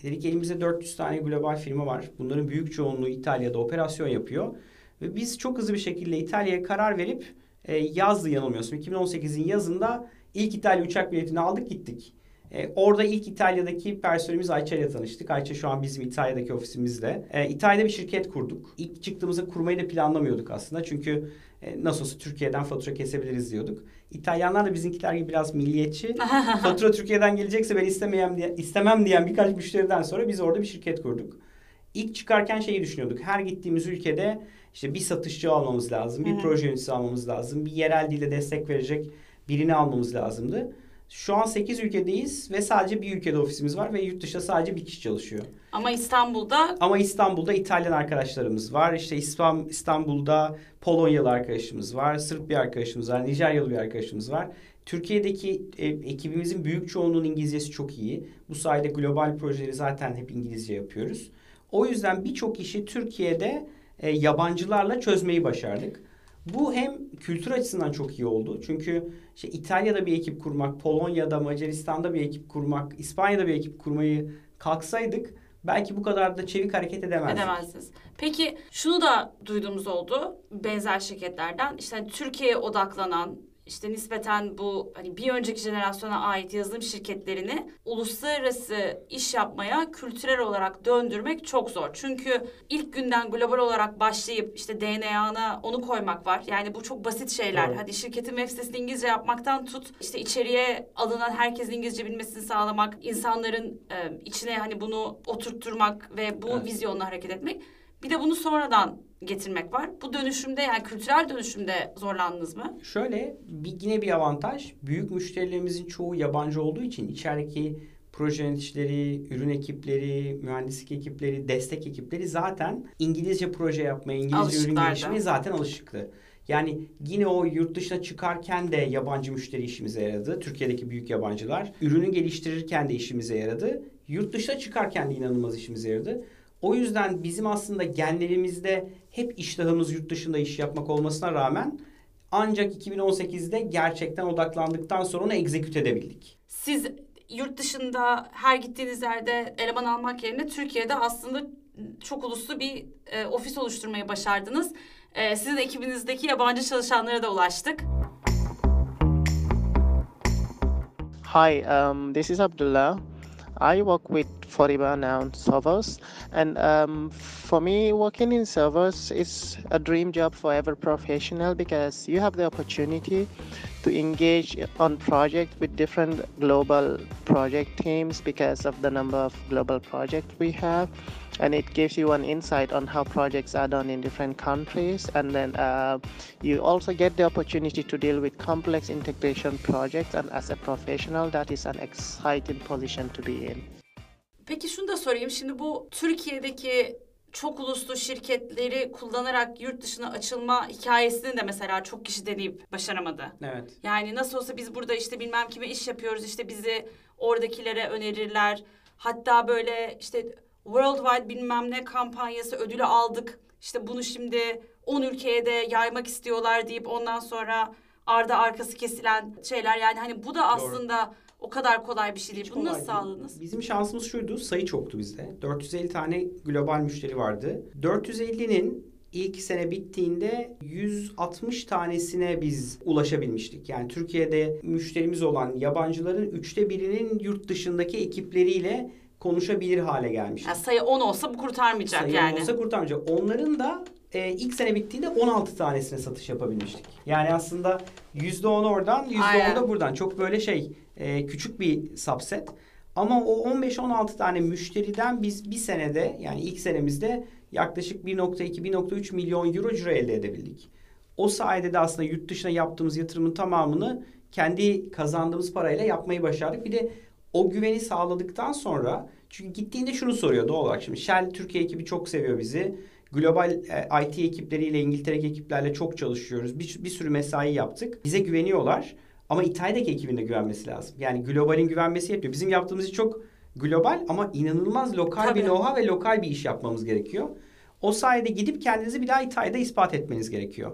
E dedik elimizde 400 tane global firma var. Bunların büyük çoğunluğu İtalya'da operasyon yapıyor. Ve biz çok hızlı bir şekilde İtalya'ya karar verip e, yazdı yanılmıyorsun. 2018'in yazında ilk İtalya uçak biletini aldık gittik. E, orada ilk İtalya'daki personelimiz Ayça ile tanıştık. Ayça şu an bizim İtalya'daki ofisimizde. E, İtalya'da bir şirket kurduk. İlk çıktığımızda kurmayı da planlamıyorduk aslında. Çünkü e, nasıl olsa Türkiye'den fatura kesebiliriz diyorduk. İtalyanlar da bizimkiler gibi biraz milliyetçi. fatura Türkiye'den gelecekse ben istemeyem diye, istemem diyen birkaç müşteriden sonra biz orada bir şirket kurduk. İlk çıkarken şeyi düşünüyorduk. Her gittiğimiz ülkede işte bir satışçı almamız lazım, bir hı. proje yöneticisi almamız lazım, bir yerel dile destek verecek birini almamız lazımdı. Şu an 8 ülkedeyiz ve sadece bir ülkede ofisimiz var ve yurt dışında sadece bir kişi çalışıyor. Ama İstanbul'da Ama İstanbul'da İtalyan arkadaşlarımız var. İşte İspan- İstanbul'da Polonyalı arkadaşımız var. Sırp bir arkadaşımız var. Nijeryalı bir arkadaşımız var. Türkiye'deki e, ekibimizin büyük çoğunluğunun İngilizcesi çok iyi. Bu sayede global projeleri zaten hep İngilizce yapıyoruz. O yüzden birçok işi Türkiye'de e, yabancılarla çözmeyi başardık. Bu hem kültür açısından çok iyi oldu. Çünkü işte İtalya'da bir ekip kurmak, Polonya'da, Macaristan'da bir ekip kurmak, İspanya'da bir ekip kurmayı kalksaydık belki bu kadar da çevik hareket edemezdik. edemezsiniz. Peki şunu da duyduğumuz oldu benzer şirketlerden. İşte Türkiye'ye odaklanan işte nispeten bu hani bir önceki jenerasyona ait yazılım şirketlerini uluslararası iş yapmaya kültürel olarak döndürmek çok zor. Çünkü ilk günden global olarak başlayıp işte DNA'na onu koymak var. Yani bu çok basit şeyler. Doğru. Hadi şirketin web sitesini İngilizce yapmaktan tut işte içeriye alınan herkesin İngilizce bilmesini sağlamak, insanların e, içine hani bunu oturtturmak ve bu Evet. vizyonla hareket etmek. Bir de bunu sonradan getirmek var. Bu dönüşümde yani kültürel dönüşümde zorlandınız mı? Şöyle bir, yine bir avantaj. Büyük müşterilerimizin çoğu yabancı olduğu için içerideki proje yöneticileri, ürün ekipleri, mühendislik ekipleri, destek ekipleri zaten İngilizce proje yapmaya, İngilizce ürün geliştirmeye zaten alışıktı. Yani yine o yurt dışına çıkarken de yabancı müşteri işimize yaradı. Türkiye'deki büyük yabancılar. Ürünü geliştirirken de işimize yaradı. Yurt dışına çıkarken de inanılmaz işimize yaradı. O yüzden bizim aslında genlerimizde hep iştahımız yurt dışında iş yapmak olmasına rağmen ancak 2018'de gerçekten odaklandıktan sonra onu execute edebildik. Siz yurt dışında her gittiğiniz yerde eleman almak yerine Türkiye'de aslında çok uluslu bir e, ofis oluşturmayı başardınız. E, sizin ekibinizdeki yabancı çalışanlara da ulaştık. Hi, um, this is Abdullah. I work with Foriba now servers, and um, for me, working in servers is a dream job for every professional because you have the opportunity to engage on projects with different global project teams because of the number of global projects we have and it gives you an insight on how projects are done in different countries and then uh, you also get the opportunity to deal with complex integration projects and as a professional that is an exciting position to be in Peki şunu da sorayım. Şimdi bu Türkiye'deki çok uluslu şirketleri kullanarak yurt dışına açılma hikayesini de mesela çok kişi deneyip başaramadı. Evet. Yani nasıl olsa biz burada işte bilmem kime iş yapıyoruz işte bizi oradakilere önerirler. Hatta böyle işte worldwide bilmem ne kampanyası ödülü aldık. İşte bunu şimdi 10 ülkeye de yaymak istiyorlar deyip ondan sonra arda arkası kesilen şeyler. Yani hani bu da aslında o kadar kolay bir şey değil. Hiç Bunu nasıl sağladınız? Bizim şansımız şuydu. Sayı çoktu bizde. 450 tane global müşteri vardı. 450'nin ilk sene bittiğinde 160 tanesine biz ulaşabilmiştik. Yani Türkiye'de müşterimiz olan yabancıların üçte birinin yurt dışındaki ekipleriyle konuşabilir hale gelmiştik. Yani sayı 10 olsa bu kurtarmayacak Sayı yani. olsa kurtarmayacak. Onların da e, ilk sene bittiğinde 16 tanesine satış yapabilmiştik. Yani aslında %10 oradan, %10 Aynen. da buradan. Çok böyle şey e, küçük bir subset. Ama o 15-16 tane müşteriden biz bir senede yani ilk senemizde yaklaşık 1.2-1.3 milyon euro ciro elde edebildik. O sayede de aslında yurt dışına yaptığımız yatırımın tamamını kendi kazandığımız parayla yapmayı başardık. Bir de o güveni sağladıktan sonra çünkü gittiğinde şunu soruyor doğal olarak şimdi Shell Türkiye ekibi çok seviyor bizi. Global e, IT ekipleriyle İngiltere'deki ekiplerle çok çalışıyoruz. Bir, bir sürü mesai yaptık. Bize güveniyorlar. Ama İtalya'daki ekibin de güvenmesi lazım. Yani globalin güvenmesi yetmiyor. Bizim yaptığımız çok global ama inanılmaz lokal Tabii. bir know-how ve lokal bir iş yapmamız gerekiyor. O sayede gidip kendinizi bir daha İtalya'da ispat etmeniz gerekiyor.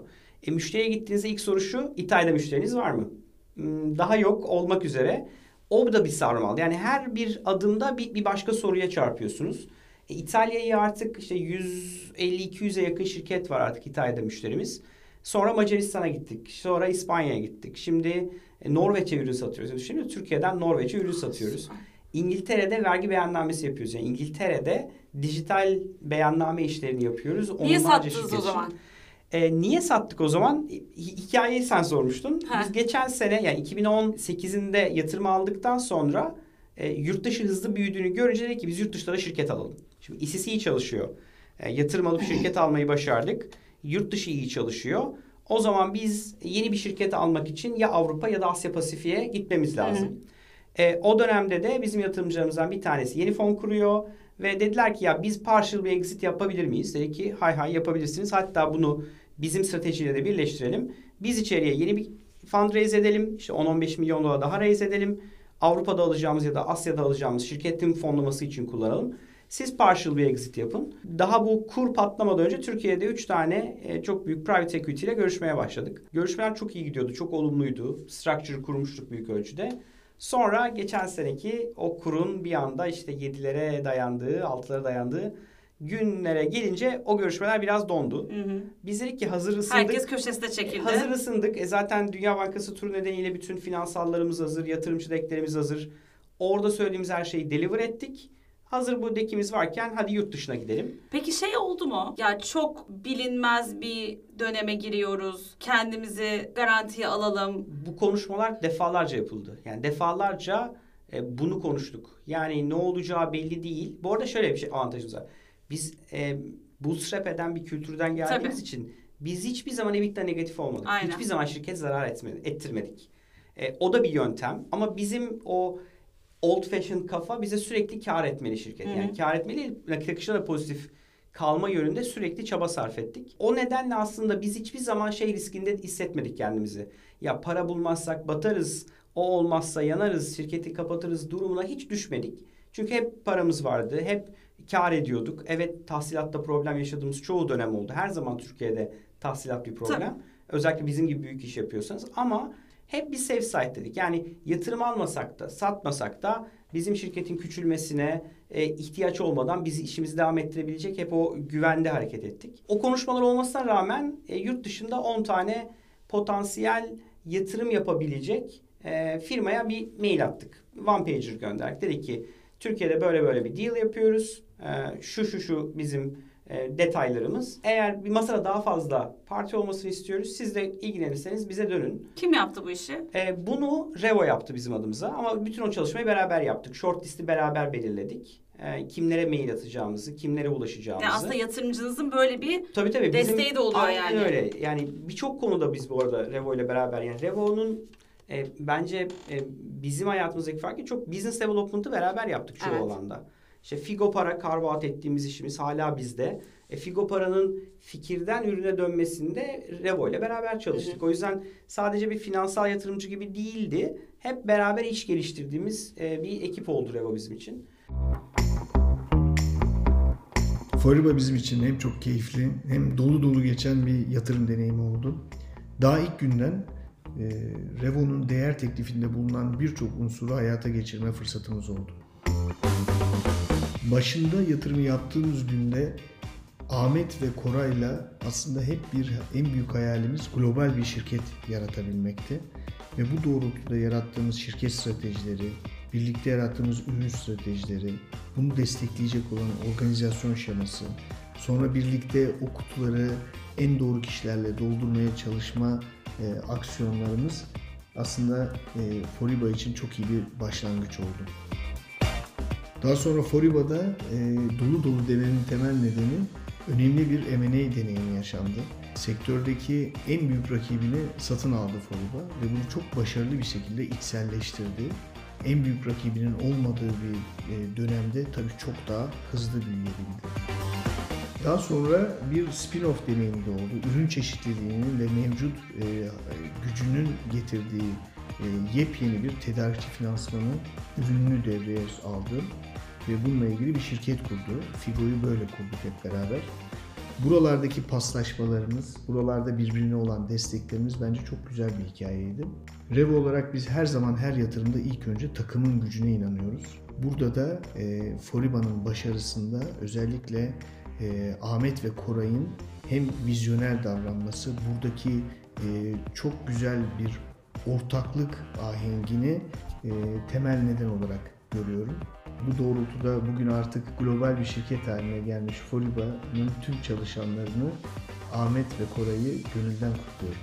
E, müşteriye gittiğinizde ilk soru şu. İtalya'da müşteriniz var mı? Hmm, Daha yok olmak üzere. O da bir sarmal. Yani her bir adımda bir, bir başka soruya çarpıyorsunuz. E, İtalya'yı artık işte 150-200'e yakın şirket var artık İtalya'da müşterimiz. Sonra Macaristan'a gittik. Sonra İspanya'ya gittik. Şimdi e, Norveç'e ürün satıyoruz. Yani Düşünün Türkiye'den Norveç'e ürün satıyoruz. İngiltere'de vergi beyannamesi yapıyoruz. Yani İngiltere'de dijital beyanname işlerini yapıyoruz. Niye Onlarca sattınız şirket o için. E, niye sattık o zaman? Hi- Hikayeyi sen sormuştun. Ha. Biz geçen sene yani 2018'inde yatırım aldıktan sonra e, yurt dışı hızlı büyüdüğünü görünce dedik ki biz yurt dışlara şirket alalım. Şimdi ICC iyi çalışıyor. E, yatırım alıp şirket almayı başardık. Yurt dışı iyi çalışıyor. O zaman biz yeni bir şirket almak için ya Avrupa ya da Asya Pasifik'e gitmemiz lazım. E, o dönemde de bizim yatırımcılarımızdan bir tanesi yeni fon kuruyor ve dediler ki ya biz partial bir exit yapabilir miyiz? Dedi ki hay hay yapabilirsiniz. Hatta bunu bizim stratejiyle de birleştirelim. Biz içeriye yeni bir fundraise edelim. İşte 10-15 milyon dolar daha raise edelim. Avrupa'da alacağımız ya da Asya'da alacağımız şirketin fonlaması için kullanalım. Siz partial bir exit yapın. Daha bu kur patlamadan önce Türkiye'de 3 tane e, çok büyük private equity ile görüşmeye başladık. Görüşmeler çok iyi gidiyordu, çok olumluydu. Structure kurmuştuk büyük ölçüde. Sonra geçen seneki o kurun bir anda işte 7'lere dayandığı, 6'lara dayandığı günlere gelince o görüşmeler biraz dondu. Hı hı. Biz dedik ki hazır ısındık. Herkes köşesine çekildi. Hazır ısındık. E zaten Dünya Bankası turu nedeniyle bütün finansallarımız hazır, yatırımcı deklerimiz hazır. Orada söylediğimiz her şeyi deliver ettik. Hazır bu dekimiz varken hadi yurt dışına gidelim. Peki şey oldu mu? Ya çok bilinmez bir döneme giriyoruz. Kendimizi garantiye alalım. Bu konuşmalar defalarca yapıldı. Yani defalarca e, bunu konuştuk. Yani ne olacağı belli değil. Bu arada şöyle bir şey avantajımız var. Biz e, bootstrap eden bir kültürden geldiğimiz Tabii. için biz hiçbir zaman EBITDA negatif olmadık. Aynen. Hiçbir zaman şirket zarar etmedi, ettirmedik. E, o da bir yöntem ama bizim o old fashioned kafa bize sürekli kar etmeli şirket. Hı hı. Yani kar etmeli nakit akışına da pozitif kalma yönünde sürekli çaba sarf ettik. O nedenle aslında biz hiçbir zaman şey riskinde hissetmedik kendimizi. Ya para bulmazsak batarız, o olmazsa yanarız, şirketi kapatırız durumuna hiç düşmedik. Çünkü hep paramız vardı, hep kar ediyorduk. Evet tahsilatta problem yaşadığımız çoğu dönem oldu. Her zaman Türkiye'de tahsilat bir problem. Özellikle bizim gibi büyük iş yapıyorsanız ama hep bir safe side dedik. Yani yatırım almasak da satmasak da bizim şirketin küçülmesine e, ihtiyaç olmadan bizi işimizi devam ettirebilecek hep o güvende hareket ettik. O konuşmalar olmasına rağmen e, yurt dışında 10 tane potansiyel yatırım yapabilecek e, firmaya bir mail attık. One pager gönderdik. Dedik ki Türkiye'de böyle böyle bir deal yapıyoruz. Ee, şu şu şu bizim e, detaylarımız. Eğer bir masada daha fazla parti olmasını istiyoruz. Siz de ilgilenirseniz bize dönün. Kim yaptı bu işi? E, bunu Revo yaptı bizim adımıza ama bütün o çalışmayı beraber yaptık. Short listi beraber belirledik. E, kimlere mail atacağımızı, kimlere ulaşacağımızı. Yani aslında yatırımcınızın böyle bir Tabii tabii. Bizim, Desteği de oluyor yani. öyle. Yani birçok konuda biz bu arada Revo ile beraber yani Revo'nun e, bence e, bizim hayatımızdaki farkı çok business development'ı beraber yaptık çoğu Evet. alanda. İşte Figo Para carve out ettiğimiz işimiz hala bizde. E, Figo Para'nın fikirden ürüne dönmesinde Revo ile beraber çalıştık. O yüzden sadece bir finansal yatırımcı gibi değildi. Hep beraber iş geliştirdiğimiz e, bir ekip oldu Revo bizim için. Foriba bizim için hem çok keyifli hem dolu dolu geçen bir yatırım deneyimi oldu. Daha ilk günden e, Revo'nun değer teklifinde bulunan birçok unsuru hayata geçirme fırsatımız oldu. Başında yatırımı yaptığımız günde Ahmet ve Koray'la aslında hep bir en büyük hayalimiz global bir şirket yaratabilmekti. Ve bu doğrultuda yarattığımız şirket stratejileri, birlikte yarattığımız ürün stratejileri, bunu destekleyecek olan organizasyon şeması, sonra birlikte o kutuları en doğru kişilerle doldurmaya çalışma e, aksiyonlarımız aslında e, Foriba için çok iyi bir başlangıç oldu. Daha sonra Foriba'da e, dolu dolu demenin temel nedeni önemli bir M&A deneyimi yaşandı. Sektördeki en büyük rakibini satın aldı Foriba ve bunu çok başarılı bir şekilde içselleştirdi. En büyük rakibinin olmadığı bir e, dönemde tabii çok daha hızlı büyüyebildi. Daha sonra bir spin-off deneyimi de oldu. Ürün çeşitliliğinin ve mevcut e, gücünün getirdiği e, yepyeni bir tedarikçi finansmanı ürününü devreye aldı ve bununla ilgili bir şirket kurdu. Figo'yu böyle kurduk hep beraber. Buralardaki paslaşmalarımız, buralarda birbirine olan desteklerimiz bence çok güzel bir hikayeydi. Revo olarak biz her zaman her yatırımda ilk önce takımın gücüne inanıyoruz. Burada da e, Foriba'nın başarısında özellikle e, Ahmet ve Koray'ın hem vizyoner davranması, buradaki e, çok güzel bir ortaklık ahengini e, temel neden olarak görüyorum. Bu doğrultuda bugün artık global bir şirket haline gelmiş Foriba'nın tüm çalışanlarını Ahmet ve Koray'ı gönülden kutluyorum.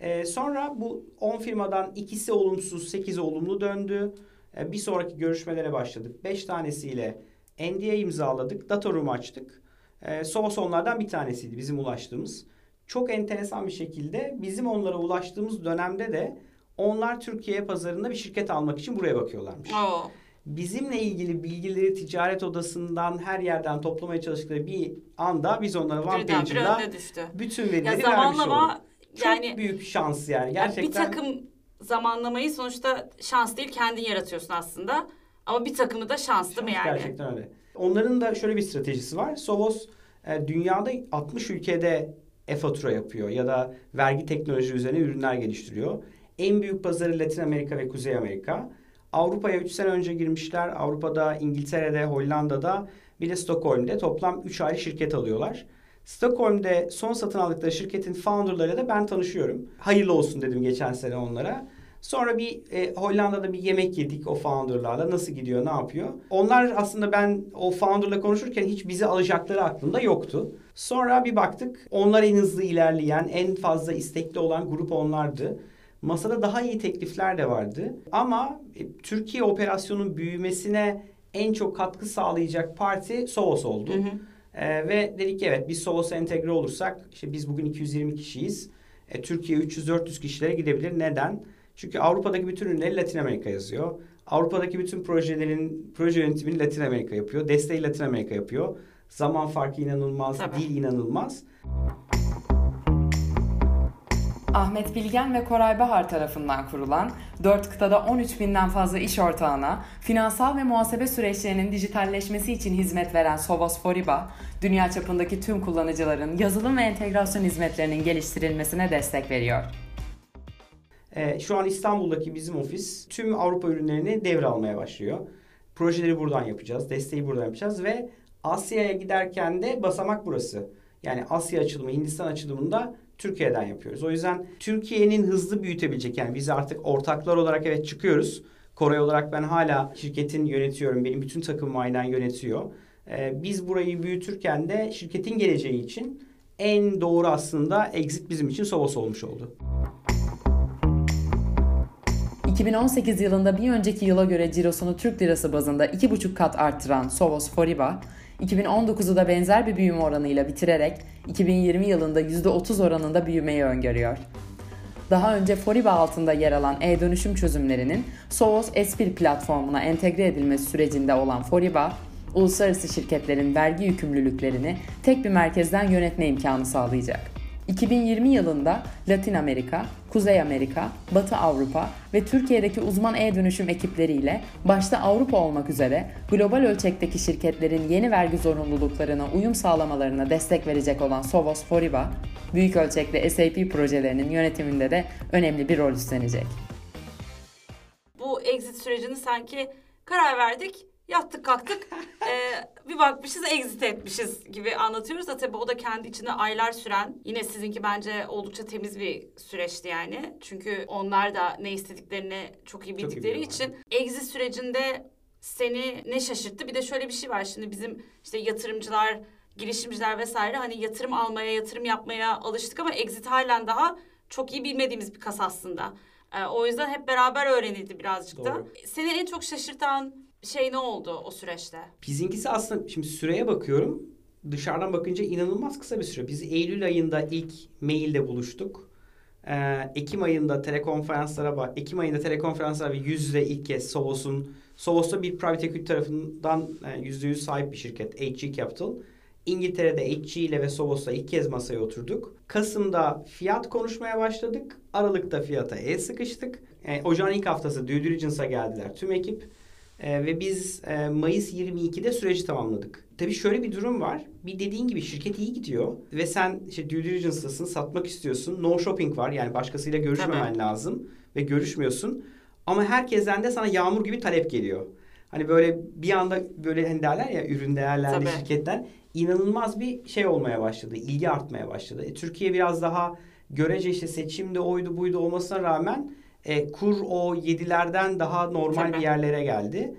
Ee, sonra bu 10 firmadan ikisi olumsuz, 8 olumlu döndü. Ee, bir sonraki görüşmelere başladık. 5 tanesiyle NDA imzaladık. Data room açtık. Ee, Sonos onlardan bir tanesiydi bizim ulaştığımız. Çok enteresan bir şekilde bizim onlara ulaştığımız dönemde de onlar Türkiye pazarında bir şirket almak için buraya bakıyorlarmış. Oo. Bizimle ilgili bilgileri ticaret odasından her yerden toplamaya çalıştıkları bir anda biz onlara one düştü. bütün Ya verileri vermiş olduk. Çok yani büyük şans yani ya gerçekten. bir takım zamanlamayı sonuçta şans değil kendin yaratıyorsun aslında. Ama bir takımı da şans değil mi Şans yani? Gerçekten öyle. Onların da şöyle bir stratejisi var. Sovos e, dünyada 60 ülkede e-fatura yapıyor ya da vergi teknoloji üzerine ürünler geliştiriyor. En büyük pazarı Latin Amerika ve Kuzey Amerika. Avrupa'ya 3 sene önce girmişler. Avrupa'da, İngiltere'de, Hollanda'da bir de Stockholm'de toplam 3 ayrı şirket alıyorlar. Stockholm'de son satın aldıkları şirketin founderlarıyla da ben tanışıyorum. Hayırlı olsun dedim geçen sene onlara. Sonra bir e, Hollanda'da bir yemek yedik o founderlarla. Nasıl gidiyor, ne yapıyor? Onlar aslında ben o founderla konuşurken hiç bizi alacakları aklımda yoktu. Sonra bir baktık onlar en hızlı ilerleyen, en fazla istekli olan grup onlardı. Masada daha iyi teklifler de vardı. Ama e, Türkiye operasyonun büyümesine en çok katkı sağlayacak parti Sovos oldu. Hı hı. Ee, ve dedik ki evet biz Sovos'a entegre olursak işte biz bugün 220 kişiyiz. E, Türkiye 300-400 kişilere gidebilir. Neden? Çünkü Avrupa'daki bütün ürünleri Latin Amerika yazıyor. Avrupa'daki bütün projelerin proje yönetimini Latin Amerika yapıyor. Desteği Latin Amerika yapıyor. Zaman farkı inanılmaz, Tabii. dil inanılmaz. Ahmet Bilgen ve Koray Bahar tarafından kurulan, 4 kıtada 13 binden fazla iş ortağına, finansal ve muhasebe süreçlerinin dijitalleşmesi için hizmet veren Sovos Foriba, dünya çapındaki tüm kullanıcıların yazılım ve entegrasyon hizmetlerinin geliştirilmesine destek veriyor. Ee, şu an İstanbul'daki bizim ofis tüm Avrupa ürünlerini devralmaya başlıyor. Projeleri buradan yapacağız, desteği buradan yapacağız ve Asya'ya giderken de basamak burası. Yani Asya açılımı, Hindistan açılımında Türkiye'den yapıyoruz. O yüzden Türkiye'nin hızlı büyütebilecek yani biz artık ortaklar olarak evet çıkıyoruz. Koray olarak ben hala şirketin yönetiyorum. Benim bütün takımım aynen yönetiyor. Ee, biz burayı büyütürken de şirketin geleceği için en doğru aslında exit bizim için Sovos olmuş oldu. 2018 yılında bir önceki yıla göre cirosunu Türk lirası bazında 2,5 kat arttıran Sovos Foriba, 2019'u da benzer bir büyüme oranıyla bitirerek 2020 yılında %30 oranında büyümeyi öngörüyor. Daha önce Foriba altında yer alan e-dönüşüm çözümlerinin Sovos S1 platformuna entegre edilmesi sürecinde olan Foriba, uluslararası şirketlerin vergi yükümlülüklerini tek bir merkezden yönetme imkanı sağlayacak. 2020 yılında Latin Amerika, Kuzey Amerika, Batı Avrupa ve Türkiye'deki uzman e-dönüşüm ekipleriyle başta Avrupa olmak üzere global ölçekteki şirketlerin yeni vergi zorunluluklarına uyum sağlamalarına destek verecek olan Sovos Foriba, büyük ölçekli SAP projelerinin yönetiminde de önemli bir rol üstlenecek. Bu exit sürecini sanki karar verdik, yattık kalktık, ee, bir bakmışız exit etmişiz gibi anlatıyoruz da tabii o da kendi içinde aylar süren, yine sizinki bence oldukça temiz bir süreçti yani. Çünkü onlar da ne istediklerini çok iyi bildikleri biliyorlar. için exit sürecinde seni ne şaşırttı? Bir de şöyle bir şey var şimdi bizim işte yatırımcılar, girişimciler vesaire hani yatırım almaya, yatırım yapmaya alıştık ama exit halen daha çok iyi bilmediğimiz bir kas aslında. Ee, o yüzden hep beraber öğrenildi birazcık da. Doğru. Seni en çok şaşırtan şey ne oldu o süreçte? Bizinkisi aslında şimdi süreye bakıyorum. Dışarıdan bakınca inanılmaz kısa bir süre. Biz Eylül ayında ilk mailde buluştuk. Ee, Ekim ayında telekonferanslara bak. Ekim ayında telekonferanslar ve yüz yüze ilk kez Sovos'un Sovos'ta bir private equity tarafından e, yüzde yüz sahip bir şirket HG Capital. İngiltere'de HG ile ve Sovos'la ilk kez masaya oturduk. Kasım'da fiyat konuşmaya başladık. Aralık'ta fiyata el sıkıştık. E, ocağın ilk haftası due diligence'a geldiler tüm ekip. E, ve biz e, Mayıs 22'de süreci tamamladık. Tabii şöyle bir durum var. Bir dediğin gibi şirket iyi gidiyor ve sen işte due diligence'tasın, satmak istiyorsun. No shopping var yani başkasıyla görüşmemen lazım ve görüşmüyorsun. Ama herkesten de sana yağmur gibi talep geliyor. Hani böyle bir anda böyle hani derler ya ürün değerlendi Tabii. şirketten inanılmaz bir şey olmaya başladı. ilgi artmaya başladı. E, Türkiye biraz daha görece işte seçimde oydu buydu olmasına rağmen e, kur o 7'lerden daha normal Tabii. bir yerlere geldi.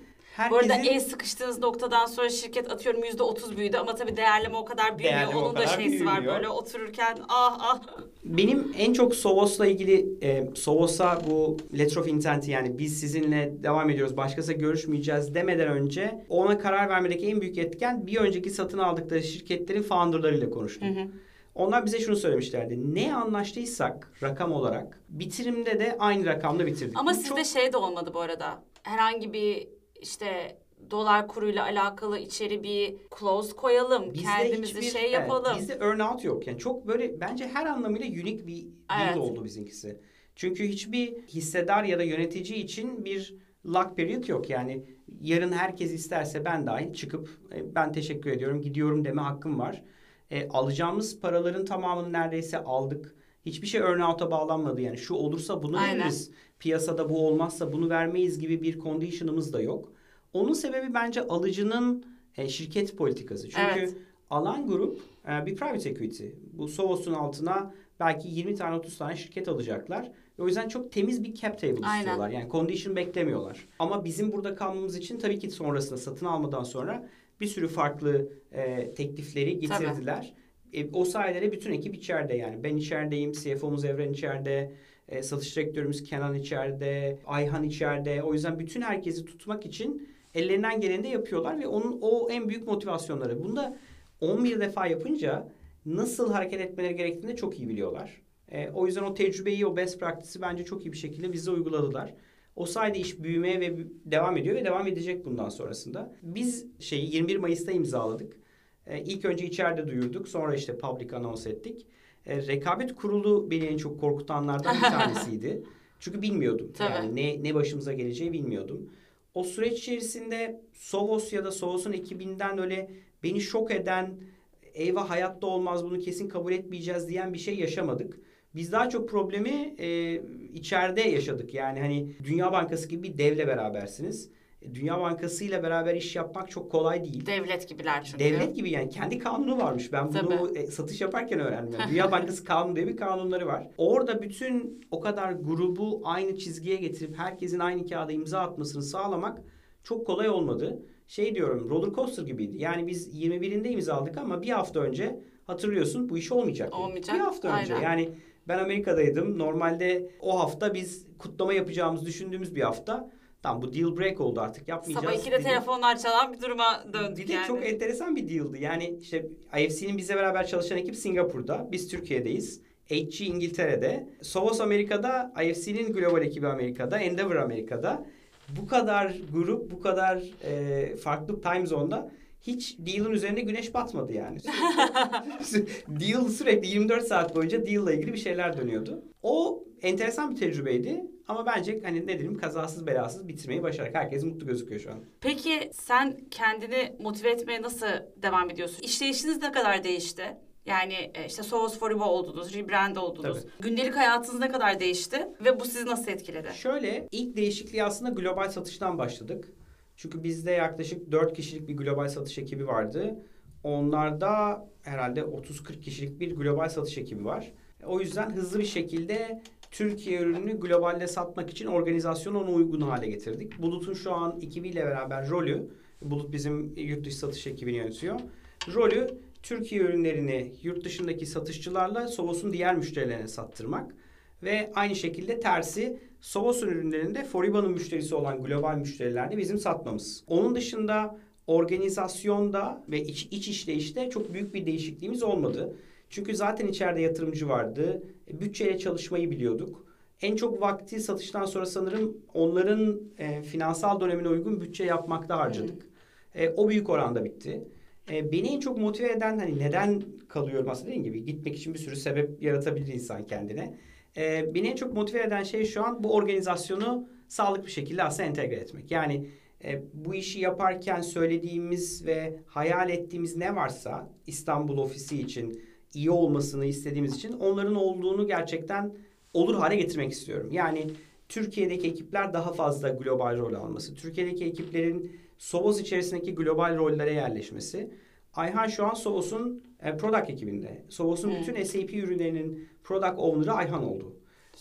Bu arada Herkesin- el sıkıştığınız noktadan sonra şirket atıyorum yüzde otuz büyüdü ama tabii değerleme o kadar büyümüyor. Değerleme Onun da şeysi var büyümüyor. böyle otururken ah ah. Benim en çok Sovos'la ilgili e, Sovos'a bu letter of intent'i yani biz sizinle devam ediyoruz başkasıyla görüşmeyeceğiz demeden önce ona karar vermedeki en büyük etken bir önceki satın aldıkları şirketlerin founderlarıyla konuştum. Onlar bize şunu söylemişlerdi. Ne anlaştıysak rakam olarak bitirimde de aynı rakamla bitirdik. Ama Bu sizde çok- şey de olmadı bu arada. Herhangi bir işte dolar kuruyla alakalı içeri bir clause koyalım. Bizde kendimizi hiçbir- şey evet, yapalım. bizde earnout yok. Yani çok böyle bence her anlamıyla unik bir Evet. deal oldu bizimkisi. Çünkü hiçbir hissedar ya da yönetici için bir lock period yok. Yani yarın herkes isterse ben dahil çıkıp e, ben teşekkür ediyorum gidiyorum deme hakkım var. E, alacağımız paraların tamamını neredeyse aldık. Hiçbir şey earnout'a bağlanmadı. Yani şu olursa bunu Aynen. veririz. Piyasada bu olmazsa bunu vermeyiz gibi bir condition'ımız da yok. Onun sebebi bence alıcının e, şirket politikası. Çünkü Evet. alan grup e, bir private equity. Bu Sovos'un altına belki 20 tane 30 tane şirket alacaklar. O yüzden çok temiz bir cap table Aynen. istiyorlar. Yani condition beklemiyorlar. Ama bizim burada kalmamız için tabii ki sonrasında satın almadan sonra bir sürü farklı e, teklifleri getirdiler. E, o sayede de bütün ekip içeride yani. Ben içerideyim, CFO'muz Evren içeride, e, satış direktörümüz Kenan içeride, Ayhan içeride. O yüzden bütün herkesi tutmak için ellerinden geleni de yapıyorlar ve onun o en büyük motivasyonları. Bunda 11 defa yapınca nasıl hareket etmeleri gerektiğini de çok iyi biliyorlar. E, o yüzden o tecrübeyi, o best practice'i bence çok iyi bir şekilde bize uyguladılar. O sayede iş büyümeye ve devam ediyor ve devam edecek bundan sonrasında. Biz şeyi 21 Mayıs'ta imzaladık. E, ilk önce içeride duyurduk. Sonra işte public anons ettik. E, rekabet kurulu beni en çok korkutanlardan bir tanesiydi. Çünkü bilmiyordum. Tabii. Yani ne, ne başımıza geleceği bilmiyordum. O süreç içerisinde Sovos ya da Sovos'un ekibinden öyle beni şok eden eyvah hayatta olmaz bunu kesin kabul etmeyeceğiz diyen bir şey yaşamadık. Biz daha çok problemi e, içeride yaşadık. Yani hani Dünya Bankası gibi bir devle berabersiniz. E, Dünya Bankası ile beraber iş yapmak çok kolay değil. Devlet gibiler çünkü. Devlet gibi yani kendi kanunu varmış. Ben bunu Tabii. e, satış yaparken öğrendim. Dünya Bankası kanunu diye bir kanunları var. Orada bütün o kadar grubu aynı çizgiye getirip herkesin aynı kağıda imza atmasını sağlamak çok kolay olmadı. Şey diyorum roller coaster gibiydi. Yani biz 21'inde imza aldık ama bir hafta önce hatırlıyorsun bu iş olmayacak. Olmayacak, Bir hafta önce. aynen. Yani ben Amerika'daydım. Normalde o hafta biz kutlama yapacağımızı düşündüğümüz bir hafta. Tamam bu deal break oldu artık yapmayacağız. Sabah 2'de dedik. telefonlar çalan bir duruma döndük Bir de yani. çok enteresan bir deal'dı. Yani işte IFC'nin bizle beraber çalışan ekip Singapur'da. Biz Türkiye'deyiz. HG İngiltere'de. Sovos Amerika'da. IFC'nin global ekibi Amerika'da. Endeavor Amerika'da. Bu kadar grup, bu kadar e, farklı time zone'da hiç deal'ın üzerine güneş batmadı yani. Deal sürekli 24 saat boyunca deal'la ilgili bir şeyler dönüyordu. O enteresan bir tecrübeydi. Ama bence hani ne diyeyim kazasız belasız bitirmeyi başardık. Herkes mutlu gözüküyor şu an. Peki sen kendini motive etmeye nasıl devam ediyorsun? İşleyişiniz ne kadar değişti? Yani e, işte Sovos Foribo oldunuz, rebrand oldunuz. Gündelik hayatınız ne kadar değişti ve bu sizi nasıl etkiledi? Şöyle ilk değişikliği aslında global satıştan başladık. Çünkü bizde yaklaşık 4 kişilik bir global satış ekibi vardı. Onlarda herhalde 30-40 kişilik bir global satış ekibi var. O yüzden hızlı bir şekilde Türkiye ürününü globalde satmak için organizasyonu ona uygun hale getirdik. Bulut'un şu an ekibiyle beraber rolü, Bulut bizim yurt dışı satış ekibini yönetiyor. Rolü Türkiye ürünlerini yurt dışındaki satışçılarla Sovos'un diğer müşterilerine sattırmak. Ve aynı şekilde tersi Sovos'un ürünlerinde Foriba'nın müşterisi olan global müşterilerde bizim satmamız. Onun dışında organizasyonda ve iç, iç işleyişte çok büyük bir değişikliğimiz olmadı. Çünkü zaten içeride yatırımcı vardı. E, Bütçeyle çalışmayı biliyorduk. En çok vakti satıştan sonra sanırım onların e, finansal dönemine uygun bütçe yapmakta harcadık. E, o büyük oranda bitti. E, beni en çok motive eden hani neden kalıyorum aslında dediğim gibi gitmek için bir sürü sebep yaratabilir insan kendine. E, beni en çok motive eden şey şu an bu organizasyonu sağlıklı bir şekilde aslında entegre etmek. Yani e, bu işi yaparken söylediğimiz ve hayal ettiğimiz ne varsa İstanbul ofisi için iyi olmasını istediğimiz için onların olduğunu gerçekten olur hale getirmek istiyorum. Yani Türkiye'deki ekipler daha fazla global rol alması, Türkiye'deki ekiplerin Sovos içerisindeki global rollere yerleşmesi. Ayhan şu an Sovos'un e, product ekibinde. Sovos'un Hmm. bütün SAP ürünlerinin product owner'ı Ayhan oldu.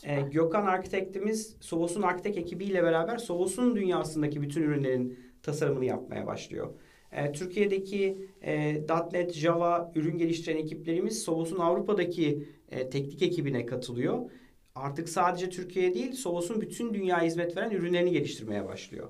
E, Gökhan Arkitektimiz Sovos'un Arkitek ekibiyle beraber Sovos'un dünyasındaki bütün ürünlerin tasarımını yapmaya başlıyor. E, Türkiye'deki e, .NET, Java ürün geliştiren ekiplerimiz Sovos'un Avrupa'daki e, teknik ekibine katılıyor. Artık sadece Türkiye değil, Sovos'un bütün dünya hizmet veren ürünlerini geliştirmeye başlıyor.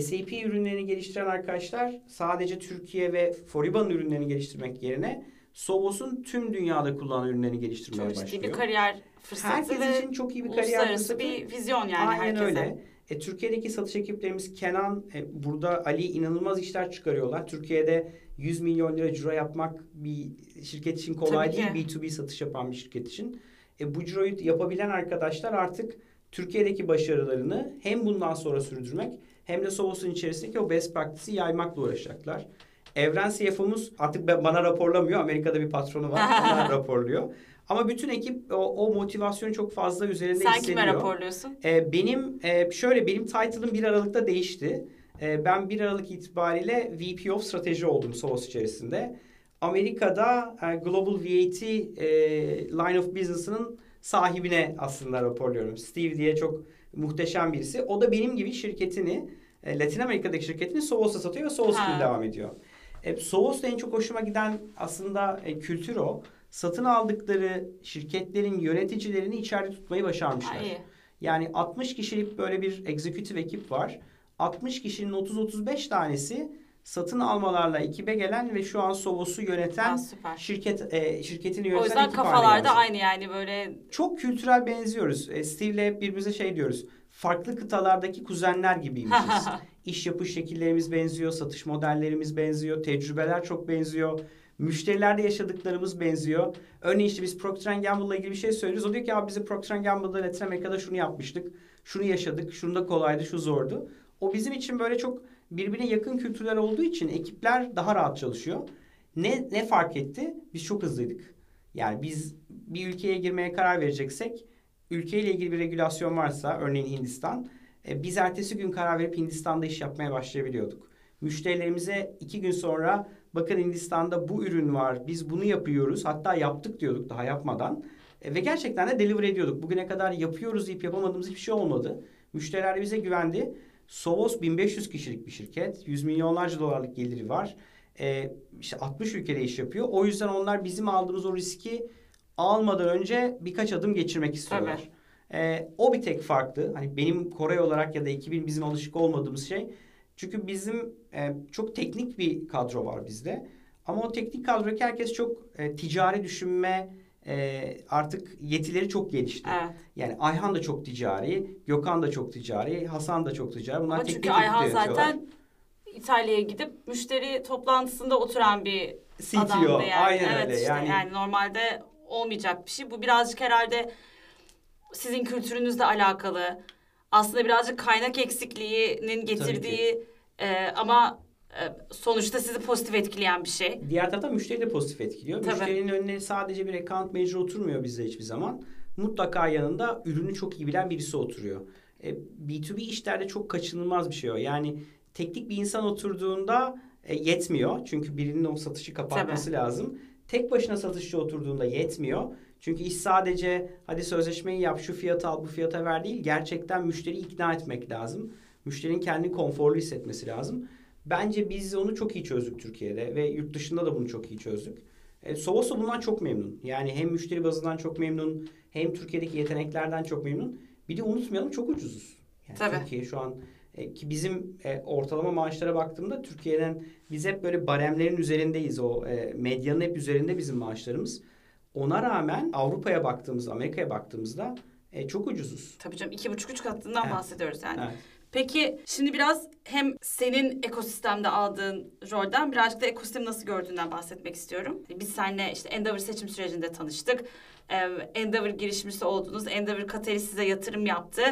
SAP ürünlerini geliştiren arkadaşlar sadece Türkiye ve Foriba'nın ürünlerini geliştirmek yerine Sovos'un tüm dünyada kullanılan ürünlerini geliştirmeye Çok ciddi başlıyor. bir kariyer fırsatı Herkes ve için çok iyi bir kariyer fırsatı. bir vizyon yani Aynen herkese. öyle. E, Türkiye'deki satış ekiplerimiz Kenan, e, burada Ali inanılmaz işler çıkarıyorlar. Türkiye'de 100 milyon lira ciro yapmak bir şirket için kolay Tabii değil. ki. B2B satış yapan bir şirket için. E, bu ciroyu yapabilen arkadaşlar artık Türkiye'deki başarılarını hem bundan sonra sürdürmek hem de Sovos'un içerisindeki o best practice'i yaymakla uğraşacaklar. Evren CFO'muz artık bana raporlamıyor. Amerika'da bir patronu var. Ona raporluyor. Ama bütün ekip o, o motivasyonu çok fazla üzerinde Sen hissediyor. kime raporluyorsun? Ee, benim e, şöyle benim title'ım 1 Aralık'ta değişti. Ee, ben 1 Aralık itibariyle VP of Strateji oldum Sovos içerisinde. Amerika'da e, Global VAT e, Line of Business'ın sahibine aslında raporluyorum. Steve diye çok muhteşem birisi. O da benim gibi şirketini, e, Latin Amerika'daki şirketini Sovos'a satıyor ve Sovos gibi devam ediyor. E, Sovos'ta en çok hoşuma giden aslında e, kültür o. Satın aldıkları şirketlerin yöneticilerini içeride tutmayı başarmışlar. Ay. Yani 60 kişilik böyle bir executive ekip var. 60 kişinin 30-35 tanesi satın almalarla ekibe gelen ve şu an Sovos'u yöneten Aa, şirket e, şirketini O yöneten yüzden ekip haline kafalarda aynı yani böyle Çok kültürel benziyoruz. E, Steve'le hep birbirimize şey diyoruz. Farklı kıtalardaki kuzenler gibiymişiz. İş yapış şekillerimiz benziyor, satış modellerimiz benziyor, tecrübeler çok benziyor. Müşterilerde yaşadıklarımız benziyor. Örneğin işte biz Procter Gamble'la ilgili bir şey söylüyoruz. O diyor ki abi bize Procter Gamble'da Latin Amerika'da şunu yapmıştık. Şunu yaşadık, şunu da kolaydı, şu zordu. O bizim için böyle çok birbirine yakın kültürler olduğu için ekipler daha rahat çalışıyor. Ne, ne fark etti? Biz çok hızlıydık. Yani biz bir ülkeye girmeye karar vereceksek ülkeyle ilgili bir regülasyon varsa örneğin Hindistan e, biz ertesi gün karar verip Hindistan'da iş yapmaya başlayabiliyorduk. Müşterilerimize iki gün sonra bakın Hindistan'da bu ürün var biz bunu yapıyoruz hatta yaptık diyorduk daha yapmadan. E, ve gerçekten de deliver ediyorduk. Bugüne kadar yapıyoruz deyip yapamadığımız hiçbir şey olmadı. Müşteriler bize güvendi. Sovos 1500 kişilik bir şirket. Yüz milyonlarca dolarlık geliri var. E, işte 60 ülkede iş yapıyor. O yüzden onlar bizim aldığımız o riski almadan önce birkaç adım geçirmek istiyorlar. E, o bir tek farklı. Hani benim Kore olarak ya da ekibin bizim alışık olmadığımız şey. Çünkü bizim e, çok teknik bir kadro var bizde. Ama o teknik kadrodaki herkes çok e, ticari düşünme e, artık yetileri çok gelişti. Evet. Yani Ayhan da çok ticari, Gökhan da çok ticari, Hasan da çok ticari. Bunlar Ama teknik çünkü Ayhan yönetiyorlar. zaten İtalya'ya gidip müşteri toplantısında oturan bir CTO, adamdı yani. aynen evet öyle. işte Yani- yani... normalde olmayacak bir şey. Bu birazcık herhalde sizin kültürünüzle alakalı. Aslında birazcık kaynak eksikliğinin getirdiği e, ama sonuçta sizi pozitif etkileyen bir şey. Diğer taraftan müşteri de pozitif etkiliyor. Tabii. Müşterinin önüne sadece bir account manager oturmuyor bizde hiçbir zaman. Mutlaka yanında ürünü çok iyi bilen birisi oturuyor. E, B2B işlerde çok kaçınılmaz bir şey o. Yani teknik bir insan oturduğunda e, yetmiyor. Çünkü birinin o satışı kapatması lazım. Tek başına satışçı oturduğunda yetmiyor. Çünkü iş sadece hadi sözleşmeyi yap şu fiyata al bu fiyata ver değil. Gerçekten müşteriyi ikna etmek lazım. Müşterinin kendini konforlu hissetmesi lazım. Bence biz onu çok iyi çözdük Türkiye'de ve yurt dışında da bunu çok iyi çözdük. E, Sovoso bundan çok memnun. Yani hem müşteri bazından çok memnun, hem Türkiye'deki yeteneklerden çok memnun. Bir de unutmayalım çok ucuzuz. Yani Tabii. Türkiye şu an e, ki bizim e, ortalama maaşlara baktığımda Türkiye'den biz hep böyle baremlerin üzerindeyiz. O e, medyanın hep üzerinde bizim maaşlarımız. Ona rağmen Avrupa'ya baktığımızda, Amerika'ya baktığımızda e, çok ucuzuz. Tabii canım iki buçuk üç katından Evet. bahsediyoruz yani. Evet. Peki şimdi biraz hem senin ekosistemde aldığın rolden birazcık da ekosistemi nasıl gördüğünden bahsetmek istiyorum. Biz seninle işte Endeavor seçim sürecinde tanıştık. Ee, Endeavor girişimcisi oldunuz. Endeavor Kateri size yatırım yaptı.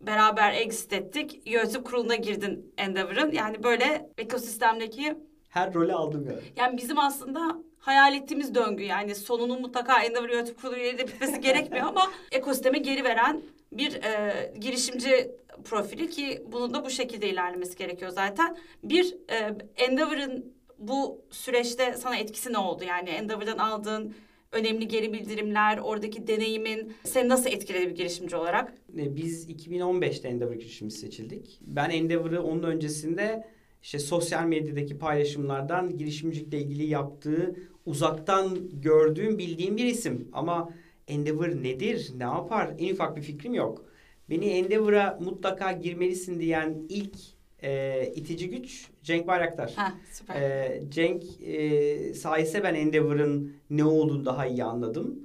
Beraber exit ettik. Yönetim kuruluna girdin Endeavor'ın. Yani böyle ekosistemdeki Her rolü aldım yani. yani bizim aslında hayal ettiğimiz döngü yani sonunun mutlaka Endeavor Yönetim Kurulu üyeleri bitmesi gerekmiyor ama ekosisteme geri veren bir e, girişimci profili ki bunun da bu şekilde ilerlemesi gerekiyor zaten. Bir e, Endeavor'ın bu süreçte sana etkisi ne oldu? Yani Endeavor'dan aldığın önemli geri bildirimler, oradaki deneyimin seni nasıl etkiledi bir girişimci olarak? E, Biz 2015'te Endeavor girişimci seçildik. Ben Endeavor'ı onun öncesinde işte sosyal medyadaki paylaşımlardan girişimcilikle ilgili yaptığı uzaktan gördüğüm bildiğim bir isim. Ama Endeavor nedir, ne yapar en ufak bir fikrim yok. Beni Endeavor'a mutlaka girmelisin diyen ilk e, itici güç Cenk Bayraktar. Ha süper. Ee, Cenk e, sayesinde ben Endeavor'ın ne olduğunu daha iyi anladım.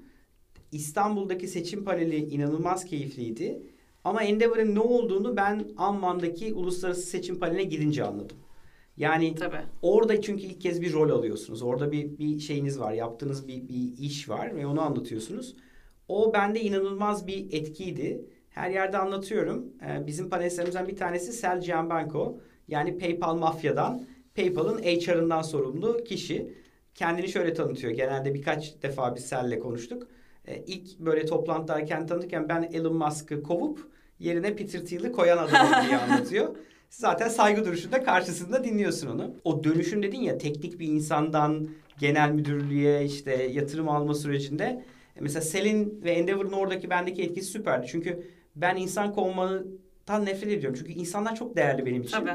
İstanbul'daki seçim paneli inanılmaz keyifliydi. Ama Endeavor'ın ne olduğunu ben Amman'daki uluslararası seçim paneline gidince anladım. Yani Tabii. orada çünkü ilk kez bir rol alıyorsunuz. Orada bir, bir şeyiniz var, yaptığınız bir, bir iş var ve onu anlatıyorsunuz. O bende inanılmaz bir etkiydi. Her yerde anlatıyorum. Ee, bizim panelistlerimizden bir tanesi Sel Gianbanco. Yani PayPal mafyadan, PayPal'ın HR'ından sorumlu kişi. Kendini şöyle tanıtıyor. Genelde birkaç defa biz Sel'le konuştuk. Ee, ilk böyle toplantılar kendini tanıtırken ben Elon Musk'ı kovup yerine Peter Thiel'i koyan adamım diye anlatıyor. Zaten saygı duruşunda karşısında dinliyorsun onu. O dönüşüm dedin ya teknik bir insandan genel müdürlüğe işte yatırım alma sürecinde. e, Mesela Selin ve Endeavor'ın oradaki bendeki etkisi süperdi. Çünkü ben insan kovmadan nefret ediyorum. Çünkü insanlar çok değerli benim için. Tabii.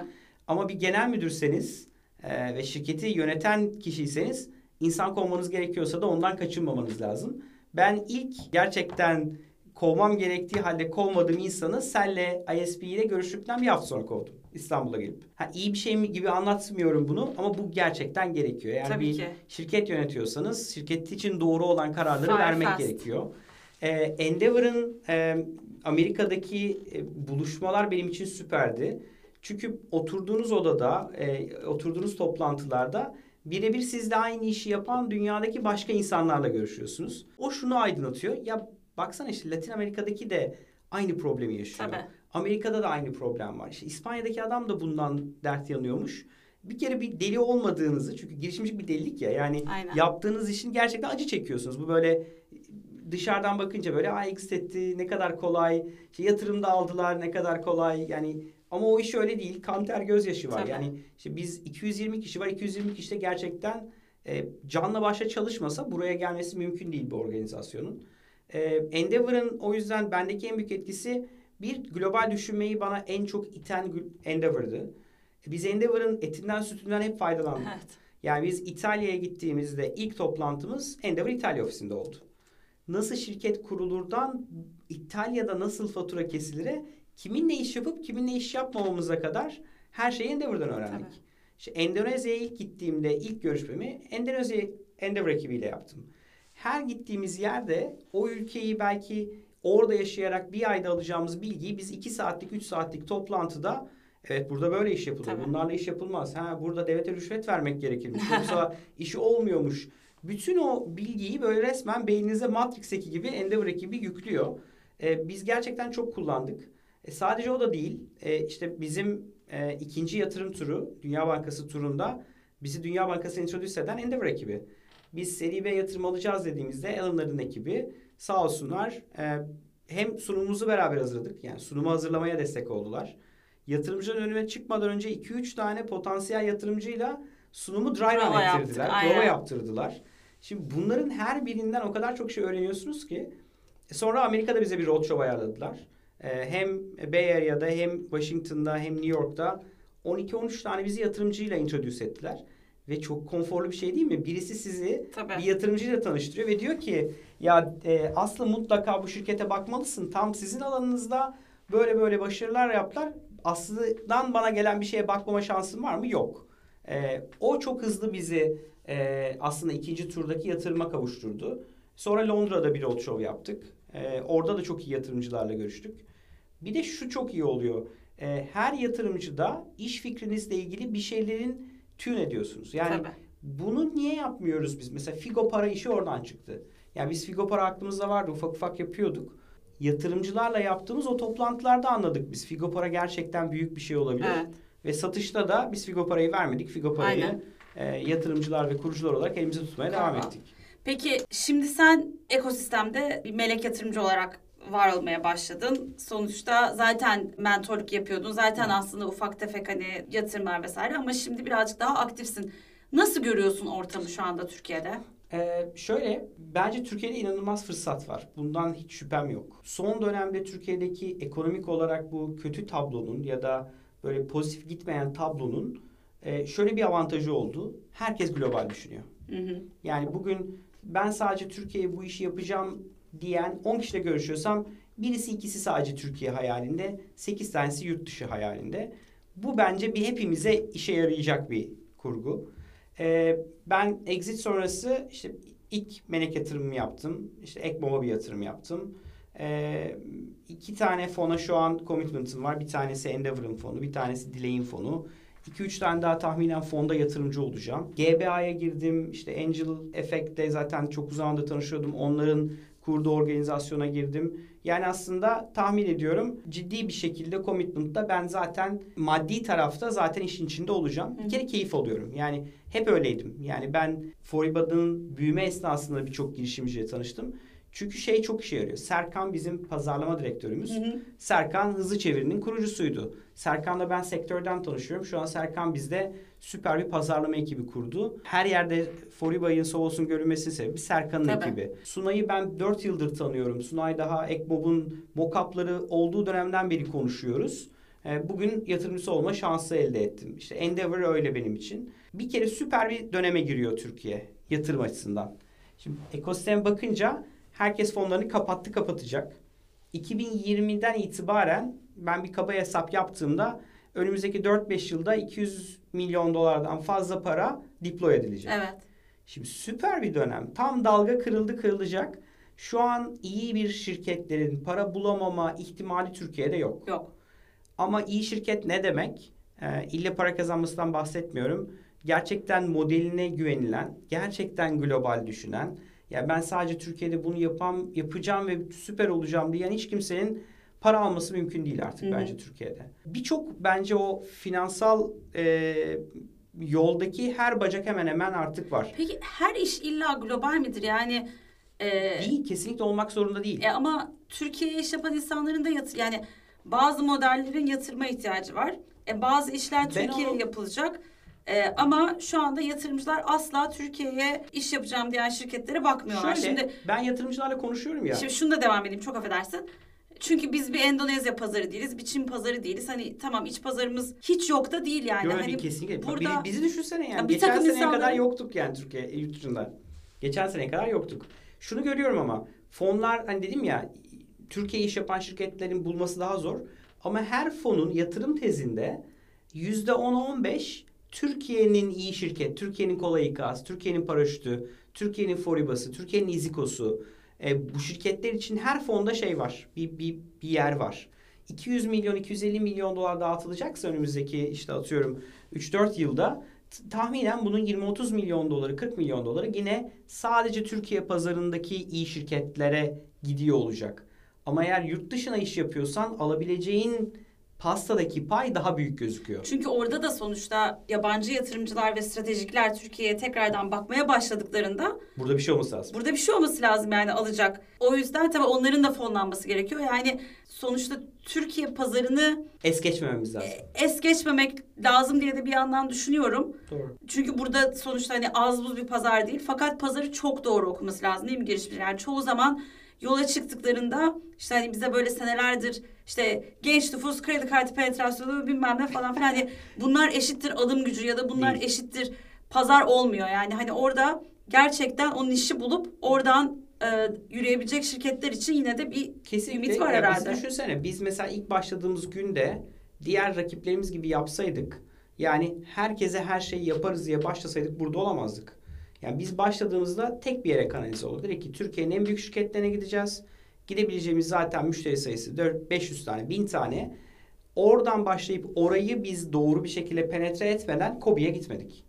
Ama bir genel müdürseniz e, ve şirketi yöneten kişiyseniz insan kovmanız gerekiyorsa da ondan kaçınmamanız lazım. Ben ilk gerçekten kovmam gerektiği halde kovmadığım insanı Sel'le ISP ile görüştükten bir hafta sonra kovdum. İstanbul'a gelip. Ha, iyi bir şey mi gibi anlatmıyorum bunu ama bu gerçekten gerekiyor. Yani Tabii bir ki. şirket yönetiyorsanız şirket için doğru olan kararları Fire vermek fast. gerekiyor. Ee, Endeavor'ın e, Amerika'daki e, buluşmalar benim için süperdi. Çünkü oturduğunuz odada, e, oturduğunuz toplantılarda birebir sizle aynı işi yapan dünyadaki başka insanlarla görüşüyorsunuz. O şunu aydınlatıyor. Ya baksana işte Latin Amerika'daki de aynı problemi yaşıyor. Tabii. Amerika'da da aynı problem var. İşte İspanya'daki adam da bundan dert yanıyormuş. Bir kere bir deli olmadığınızı çünkü girişimcilik bir delilik ya yani Aynen. yaptığınız işin gerçekten acı çekiyorsunuz. Bu böyle dışarıdan bakınca böyle Aa, exit etti ne kadar kolay. İşte yatırım da aldılar ne kadar kolay. Yani ama o iş öyle değil. Kan ter gözyaşı var. Tabii. Yani işte biz 220 kişi var. 220 kişi de gerçekten e, canla başla çalışmasa buraya gelmesi mümkün değil bu organizasyonun. E, Endeavor'ın o yüzden bendeki en büyük etkisi bir global düşünmeyi bana en çok iten Endeavor'dı. Biz Endeavor'ın etinden sütünden hep faydalandık. Evet. Yani biz İtalya'ya gittiğimizde ilk toplantımız Endeavor İtalya ofisinde oldu. Nasıl şirket kurulurdan İtalya'da nasıl fatura kesilire, kiminle iş yapıp kiminle iş yapmamamıza kadar her şeyi Endeavor'dan öğrendik. Tabii. İşte Endonezya'ya ilk gittiğimde ilk görüşmemi Endonezya Endeavor ekibiyle yaptım. Her gittiğimiz yerde o ülkeyi belki orada yaşayarak bir ayda alacağımız bilgiyi biz iki saatlik, üç saatlik toplantıda evet burada böyle iş yapılır. Tabii. Bunlarla iş yapılmaz. Ha burada devlete rüşvet vermek gerekirmiş. Yoksa işi olmuyormuş. Bütün o bilgiyi böyle resmen beyninize Matrix eki gibi Endeavor ekibi yüklüyor. Ee, biz gerçekten çok kullandık. E, sadece o da değil. E, işte bizim e, ikinci yatırım turu, Dünya Bankası turunda bizi Dünya Bankası'na introduce eden Endeavor ekibi. Biz seri B yatırım alacağız dediğimizde Alan'ların ekibi sağ olsunlar e, hem sunumumuzu beraber hazırladık. Yani sunumu hazırlamaya destek oldular. Yatırımcının önüne çıkmadan önce 2-3 tane potansiyel yatırımcıyla sunumu drive Prova ettirdiler. Prova yaptırdılar. Şimdi bunların her birinden o kadar çok şey öğreniyorsunuz ki. E, Sonra Amerika'da bize bir roadshow ayarladılar. E, Hem Bay Area'da hem Washington'da hem New York'ta 12-13 tane bizi yatırımcıyla introduce ettiler. Ve çok konforlu bir şey değil mi? Birisi sizi Tabii. bir yatırımcıyla tanıştırıyor ve diyor ki ya e, Aslı mutlaka bu şirkete bakmalısın. Tam sizin alanınızda böyle böyle başarılar yaptılar. Aslı'dan bana gelen bir şeye bakmama şansım var mı? Yok. E, o çok hızlı bizi e, aslında ikinci turdaki yatırıma kavuşturdu. Sonra Londra'da bir roadshow yaptık. E, orada da çok iyi yatırımcılarla görüştük. Bir de şu çok iyi oluyor. E, her yatırımcıda iş fikrinizle ilgili bir şeylerin tune ediyorsunuz. Yani Tabii. bunu niye yapmıyoruz biz? Mesela Figo para işi oradan çıktı. Yani biz Figo para aklımızda vardı. Ufak ufak yapıyorduk. Yatırımcılarla yaptığımız o toplantılarda anladık biz. Figo para gerçekten büyük bir şey olabilir. Evet. Ve satışta da biz Figo parayı vermedik. Figo parayı Aynen. E, yatırımcılar ve kurucular olarak elimizde tutmaya devam ettik. Peki şimdi sen ekosistemde bir melek yatırımcı olarak var olmaya başladın. Sonuçta zaten mentorluk yapıyordun. Zaten aslında ufak tefek hani yatırımlar vesaire ama şimdi birazcık daha aktifsin. Nasıl görüyorsun ortamı şu anda Türkiye'de? Ee, şöyle, bence Türkiye'de inanılmaz fırsat var. Bundan hiç şüphem yok. Son dönemde Türkiye'deki ekonomik olarak bu kötü tablonun ya da böyle pozitif gitmeyen tablonun e, şöyle bir avantajı oldu. Herkes global düşünüyor. Hı hı. Yani bugün ben sadece Türkiye'ye bu işi yapacağım diyen 10 kişiyle görüşüyorsam birisi ikisi sadece Türkiye hayalinde, 8 tanesi yurt dışı hayalinde. Bu bence bir hepimize işe yarayacak bir kurgu. Ee, ben exit sonrası işte ilk melek yatırımımı yaptım. İşte Ekmom'a bir yatırım yaptım. Ee, iki tane fona şu an commitment'ım var. Bir tanesi Endeavor'ın fonu, bir tanesi Delay'in fonu. 2-3 tane daha tahminen fonda yatırımcı olacağım. GBA'ya girdim. İşte Angel Effect'te zaten çok uzun zamandır tanışıyordum. Onların kurduğu organizasyona girdim. Yani aslında tahmin ediyorum ciddi bir şekilde commitment'ta ben zaten maddi tarafta zaten işin içinde olacağım. Bir kere keyif alıyorum. Yani hep öyleydim. Yani ben Foriba'nın büyüme esnasında birçok girişimciyle tanıştım. Çünkü şey çok işe yarıyor. Serkan bizim pazarlama direktörümüz. Hı hı. Serkan Hızlı Çeviri'nin kurucusuydu. Serkan'la ben sektörden tanışıyorum. Şu an Serkan bizde süper bir pazarlama ekibi kurdu. Her yerde Foriba'nın Sovos'un görünmesinin sebebi Serkan'ın ekibi. Sunay'ı ben 4 yıldır tanıyorum. Sunay daha Ekmob'un mockup'ları olduğu dönemden beri konuşuyoruz. Ee, Bugün yatırımcısı olma şansı elde ettim. İşte Endeavor öyle benim için. Bir kere süper bir döneme giriyor Türkiye yatırım açısından. Şimdi ekosistem bakınca herkes fonlarını kapattı kapatacak. 2020'den itibaren ben bir kaba hesap yaptığımda önümüzdeki 4-5 yılda 200 milyon dolardan fazla para deploy edilecek. Evet. Şimdi süper bir dönem. Tam dalga kırıldı kırılacak. Şu an iyi bir şirketlerin para bulamama ihtimali Türkiye'de yok. Yok. Ama iyi şirket ne demek? Ee, ille para kazanmasından bahsetmiyorum. Gerçekten modeline güvenilen, gerçekten global düşünen, ya ben sadece Türkiye'de bunu yapam, yapacağım ve süper olacağım diyen hiç kimsenin para alması mümkün değil artık Hı hı. bence Türkiye'de. Birçok bence o finansal e, yoldaki her bacak hemen hemen artık var. Peki her iş illa global midir? Yani E, Değil, kesinlikle olmak zorunda değil. e, ama Türkiye'ye iş yapan insanların da yatır yani bazı modellerin yatırma ihtiyacı var. E, bazı işler Türkiye'ye onu- yapılacak. E, ama şu anda yatırımcılar asla Türkiye'ye iş yapacağım diyen şirketlere bakmıyorlar. Şöyle, Şimdi ben yatırımcılarla konuşuyorum ya. Şimdi şunu da devam edeyim çok affedersin. Çünkü biz bir Endonezya pazarı değiliz, bir Çin pazarı değiliz. Hani tamam iç pazarımız hiç yok da değil yani. Böyle hani kesinlikle. burada Bi- bizi düşünsene yani. Ya bir Geçen takım seneye kadar insanların- yoktuk yani Türkiye yurt dışında. Geçen seneye kadar yoktuk. Şunu görüyorum ama fonlar hani dedim ya Türkiye iş yapan şirketlerin bulması daha zor. Ama her fonun yatırım tezinde yüzde 10-15 Türkiye'nin iyi şirket, Türkiye'nin kolay ikaz, Türkiye'nin paraşütü, Türkiye'nin Foribası, Türkiye'nin izikosu. E, bu şirketler için her fonda şey var. Bir, bir, bir yer var. 200 milyon, 250 milyon dolar dağıtılacaksa önümüzdeki işte atıyorum 3-4 yılda tahminen bunun 20-30 milyon doları, 40 milyon doları yine sadece Türkiye pazarındaki iyi şirketlere gidiyor olacak. Ama eğer yurt dışına iş yapıyorsan alabileceğin pastadaki pay daha büyük gözüküyor. Çünkü orada da sonuçta yabancı yatırımcılar ve stratejikler Türkiye'ye tekrardan bakmaya başladıklarında Burada bir şey olması lazım. burada bir şey olması lazım yani alacak. O yüzden tabii onların da fonlanması gerekiyor. Yani sonuçta Türkiye pazarını Es geçmememiz lazım. es geçmemek lazım diye de bir yandan düşünüyorum. Doğru. Çünkü burada sonuçta hani az buz bir pazar değil. Fakat pazarı çok doğru okuması lazım değil mi girişimciler? Yani çoğu zaman yola çıktıklarında işte hani bize böyle senelerdir işte genç nüfus kredi kartı penetrasyonu bilmem ne falan filan hani bunlar eşittir alım gücü ya da bunlar Değil. eşittir pazar olmuyor. Yani hani orada gerçekten o nişi bulup oradan e, yürüyebilecek şirketler için yine de bir Kesinlikle. ümit var herhalde. Biz düşünsene biz mesela ilk başladığımız günde diğer rakiplerimiz gibi yapsaydık yani herkese her şeyi yaparız diye başlasaydık burada olamazdık. Yani biz başladığımızda tek bir yere kanalize olduk. Dedik ki Türkiye'nin en büyük şirketlerine gideceğiz. Gidebileceğimiz zaten müşteri sayısı 4 500 tane, 1000 tane. Oradan başlayıp orayı biz doğru bir şekilde penetre etmeden Kobi'ye gitmedik.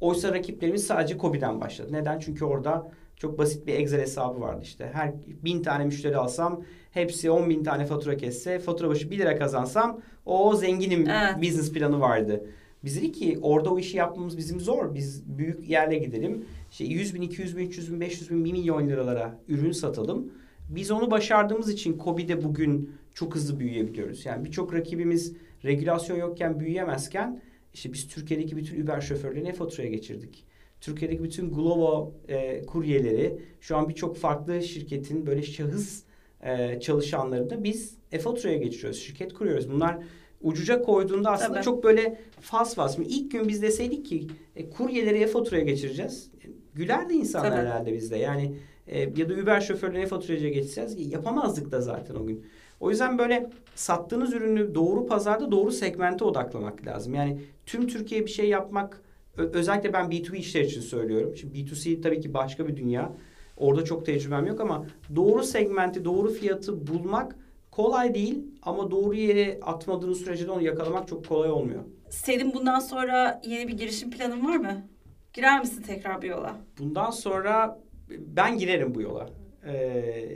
Oysa rakiplerimiz sadece Kobi'den başladı. Neden? Çünkü orada çok basit bir Excel hesabı vardı işte. Her bin tane müşteri alsam hepsi 10 bin tane fatura kesse fatura başı 1 lira kazansam o zenginim Evet. business planı vardı. Biz dedik ki orada o işi yapmamız bizim zor. Biz büyük yerle gidelim. İşte 100 bin, 200 bin, 300 bin, 500 bin, 1 milyon liralara ürün satalım. Biz onu başardığımız için Kobi'de bugün çok hızlı büyüyebiliyoruz. Yani birçok rakibimiz regülasyon yokken büyüyemezken işte biz Türkiye'deki bütün Uber şoförlerini e-faturaya geçirdik. Türkiye'deki bütün Glovo e, kuryeleri şu an birçok farklı şirketin böyle şahıs e, çalışanlarını biz e-faturaya geçiriyoruz. Şirket kuruyoruz. Bunlar ucuca koyduğunda aslında Tabii. çok böyle fas fas. Şimdi ilk gün biz deseydik ki e, kuryeleri e-faturaya geçireceğiz. e, Gülerdi insanlar Tabii. herhalde bizde. Yani e, ya da Uber şoförlerine e-faturaya geçeceğiz. Yapamazdık da zaten o gün. O yüzden böyle sattığınız ürünü doğru pazarda doğru segmente odaklamak lazım. Yani tüm Türkiye bir şey yapmak özellikle ben B2B işler için söylüyorum. Şimdi B2C tabii ki başka bir dünya. Orada çok tecrübem yok ama doğru segmenti, doğru fiyatı bulmak kolay değil ama doğru yere atmadığınız sürece de onu yakalamak çok kolay olmuyor. Senin bundan sonra yeni bir girişim planın var mı? Girer misin tekrar bir yola? Bundan sonra ben girerim bu yola. Ee,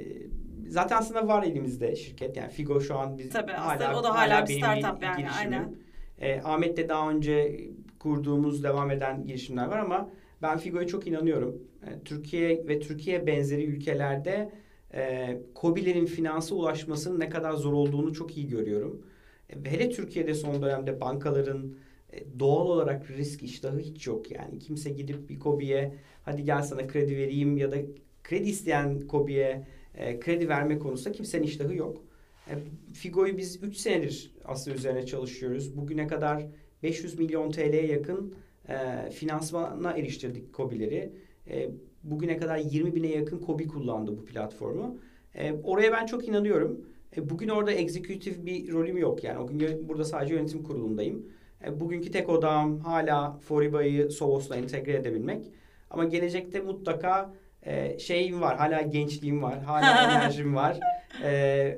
zaten aslında var elimizde şirket. Yani Figo şu an biz Tabii, aslında o da hala bir benim startup bir yani, girişimim. aynen. Ee, Ahmet'le daha önce kurduğumuz, devam eden girişimler var ama ben Figo'ya çok inanıyorum. Ee, Türkiye ve Türkiye benzeri ülkelerde e, KOBİ'lerin finansa ulaşmasının ne kadar zor olduğunu çok iyi görüyorum. E, hele Türkiye'de son dönemde bankaların e, doğal olarak risk iştahı hiç yok yani. Kimse gidip bir KOBİ'ye hadi gel sana kredi vereyim ya da kredi isteyen KOBİ'ye e, kredi verme konusunda kimsenin iştahı yok. E, Figo'yu biz 3 senedir aslında üzerine çalışıyoruz. Bugüne kadar 500 milyon TL'ye yakın e, finansmana eriştirdik KOBİ'leri. E, bugüne kadar 20 bine yakın KOBİ kullandı bu platformu. E, oraya ben çok inanıyorum. E, bugün orada executive bir rolüm yok. Yani o gün burada sadece yönetim kurulundayım. E, bugünkü tek odam hala Foriba'yı Sovos'la entegre edebilmek. Ama gelecekte mutlaka e, şeyim var. Hala gençliğim var. Hala enerjim var. E,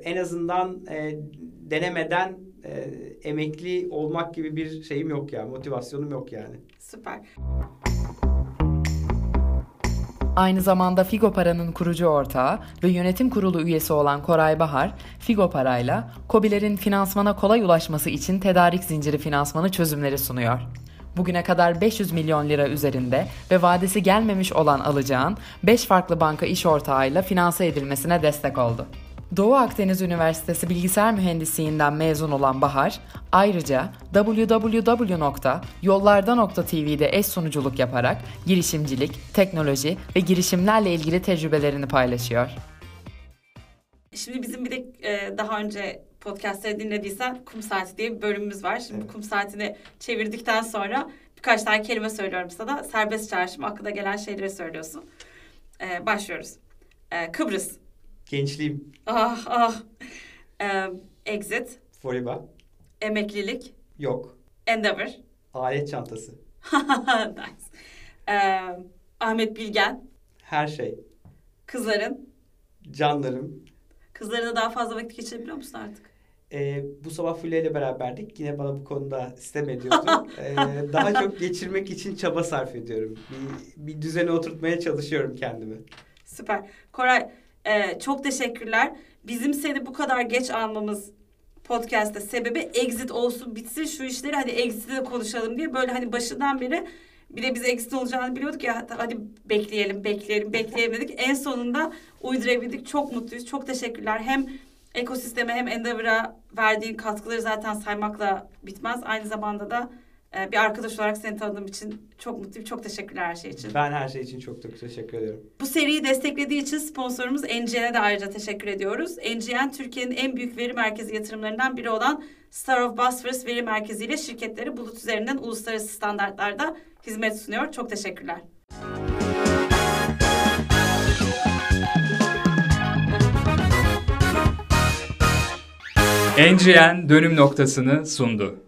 en azından e, denemeden e, emekli olmak gibi bir şeyim yok yani. Motivasyonum yok yani. Süper. Aynı zamanda Figo Para'nın kurucu ortağı ve yönetim kurulu üyesi olan Koray Bahar, Figo Para'yla KOBİ'lerin finansmana kolay ulaşması için tedarik zinciri finansmanı çözümleri sunuyor. bugüne kadar 500 milyon lira üzerinde ve vadesi gelmemiş olan alacağın 5 farklı banka iş ortağıyla finanse edilmesine destek oldu. Doğu Akdeniz Üniversitesi Bilgisayar Mühendisliğinden mezun olan Bahar, ayrıca www.yollarda.tv'de eş sunuculuk yaparak girişimcilik, teknoloji ve girişimlerle ilgili tecrübelerini paylaşıyor. Şimdi bizim bir de e, daha önce podcastları dinlediysen kum saati diye bir bölümümüz var. Şimdi Evet. kum saatini çevirdikten sonra birkaç tane kelime söylüyorum sana. Serbest çağrışım aklına gelen şeyleri söylüyorsun. E, başlıyoruz. E, Kıbrıs. Gençliğim. Ah ah. E, exit. Foriba. Emeklilik. Yok. Endeavor. Alet çantası. nice. E, Ahmet Bilgen. Her şey. Kızların. Canlarım. Kızlarına daha fazla vakit geçirebiliyor musun artık? Ee, bu sabah Fulya ile beraberdik. Yine bana bu konuda sistem ediyordu. Ee, daha çok geçirmek için çaba sarf ediyorum. Bir, bir düzene oturtmaya çalışıyorum kendimi. Süper. Koray e, çok teşekkürler. Bizim seni bu kadar geç almamız podcast'te sebebi exit olsun bitsin şu işleri hani exit'i konuşalım diye böyle hani başından beri bir de biz exit olacağını biliyorduk ya hadi bekleyelim bekleyelim bekleyelim dedik. En sonunda uydurabildik. Çok mutluyuz. Çok teşekkürler. Hem ekosisteme hem Endeavor'a verdiğin katkıları zaten saymakla bitmez. Aynı zamanda da bir arkadaş olarak seni tanıdığım için çok mutluyum. Çok teşekkürler her şey için. Ben her şey için çok çok teşekkür ediyorum. Bu seriyi desteklediği için sponsorumuz NGN'e de ayrıca teşekkür ediyoruz. NGN Türkiye'nin en büyük veri merkezi yatırımlarından biri olan Star of Bosphorus veri merkeziyle şirketleri bulut üzerinden uluslararası standartlarda hizmet sunuyor. Çok teşekkürler. NGN dönüm noktasını sundu.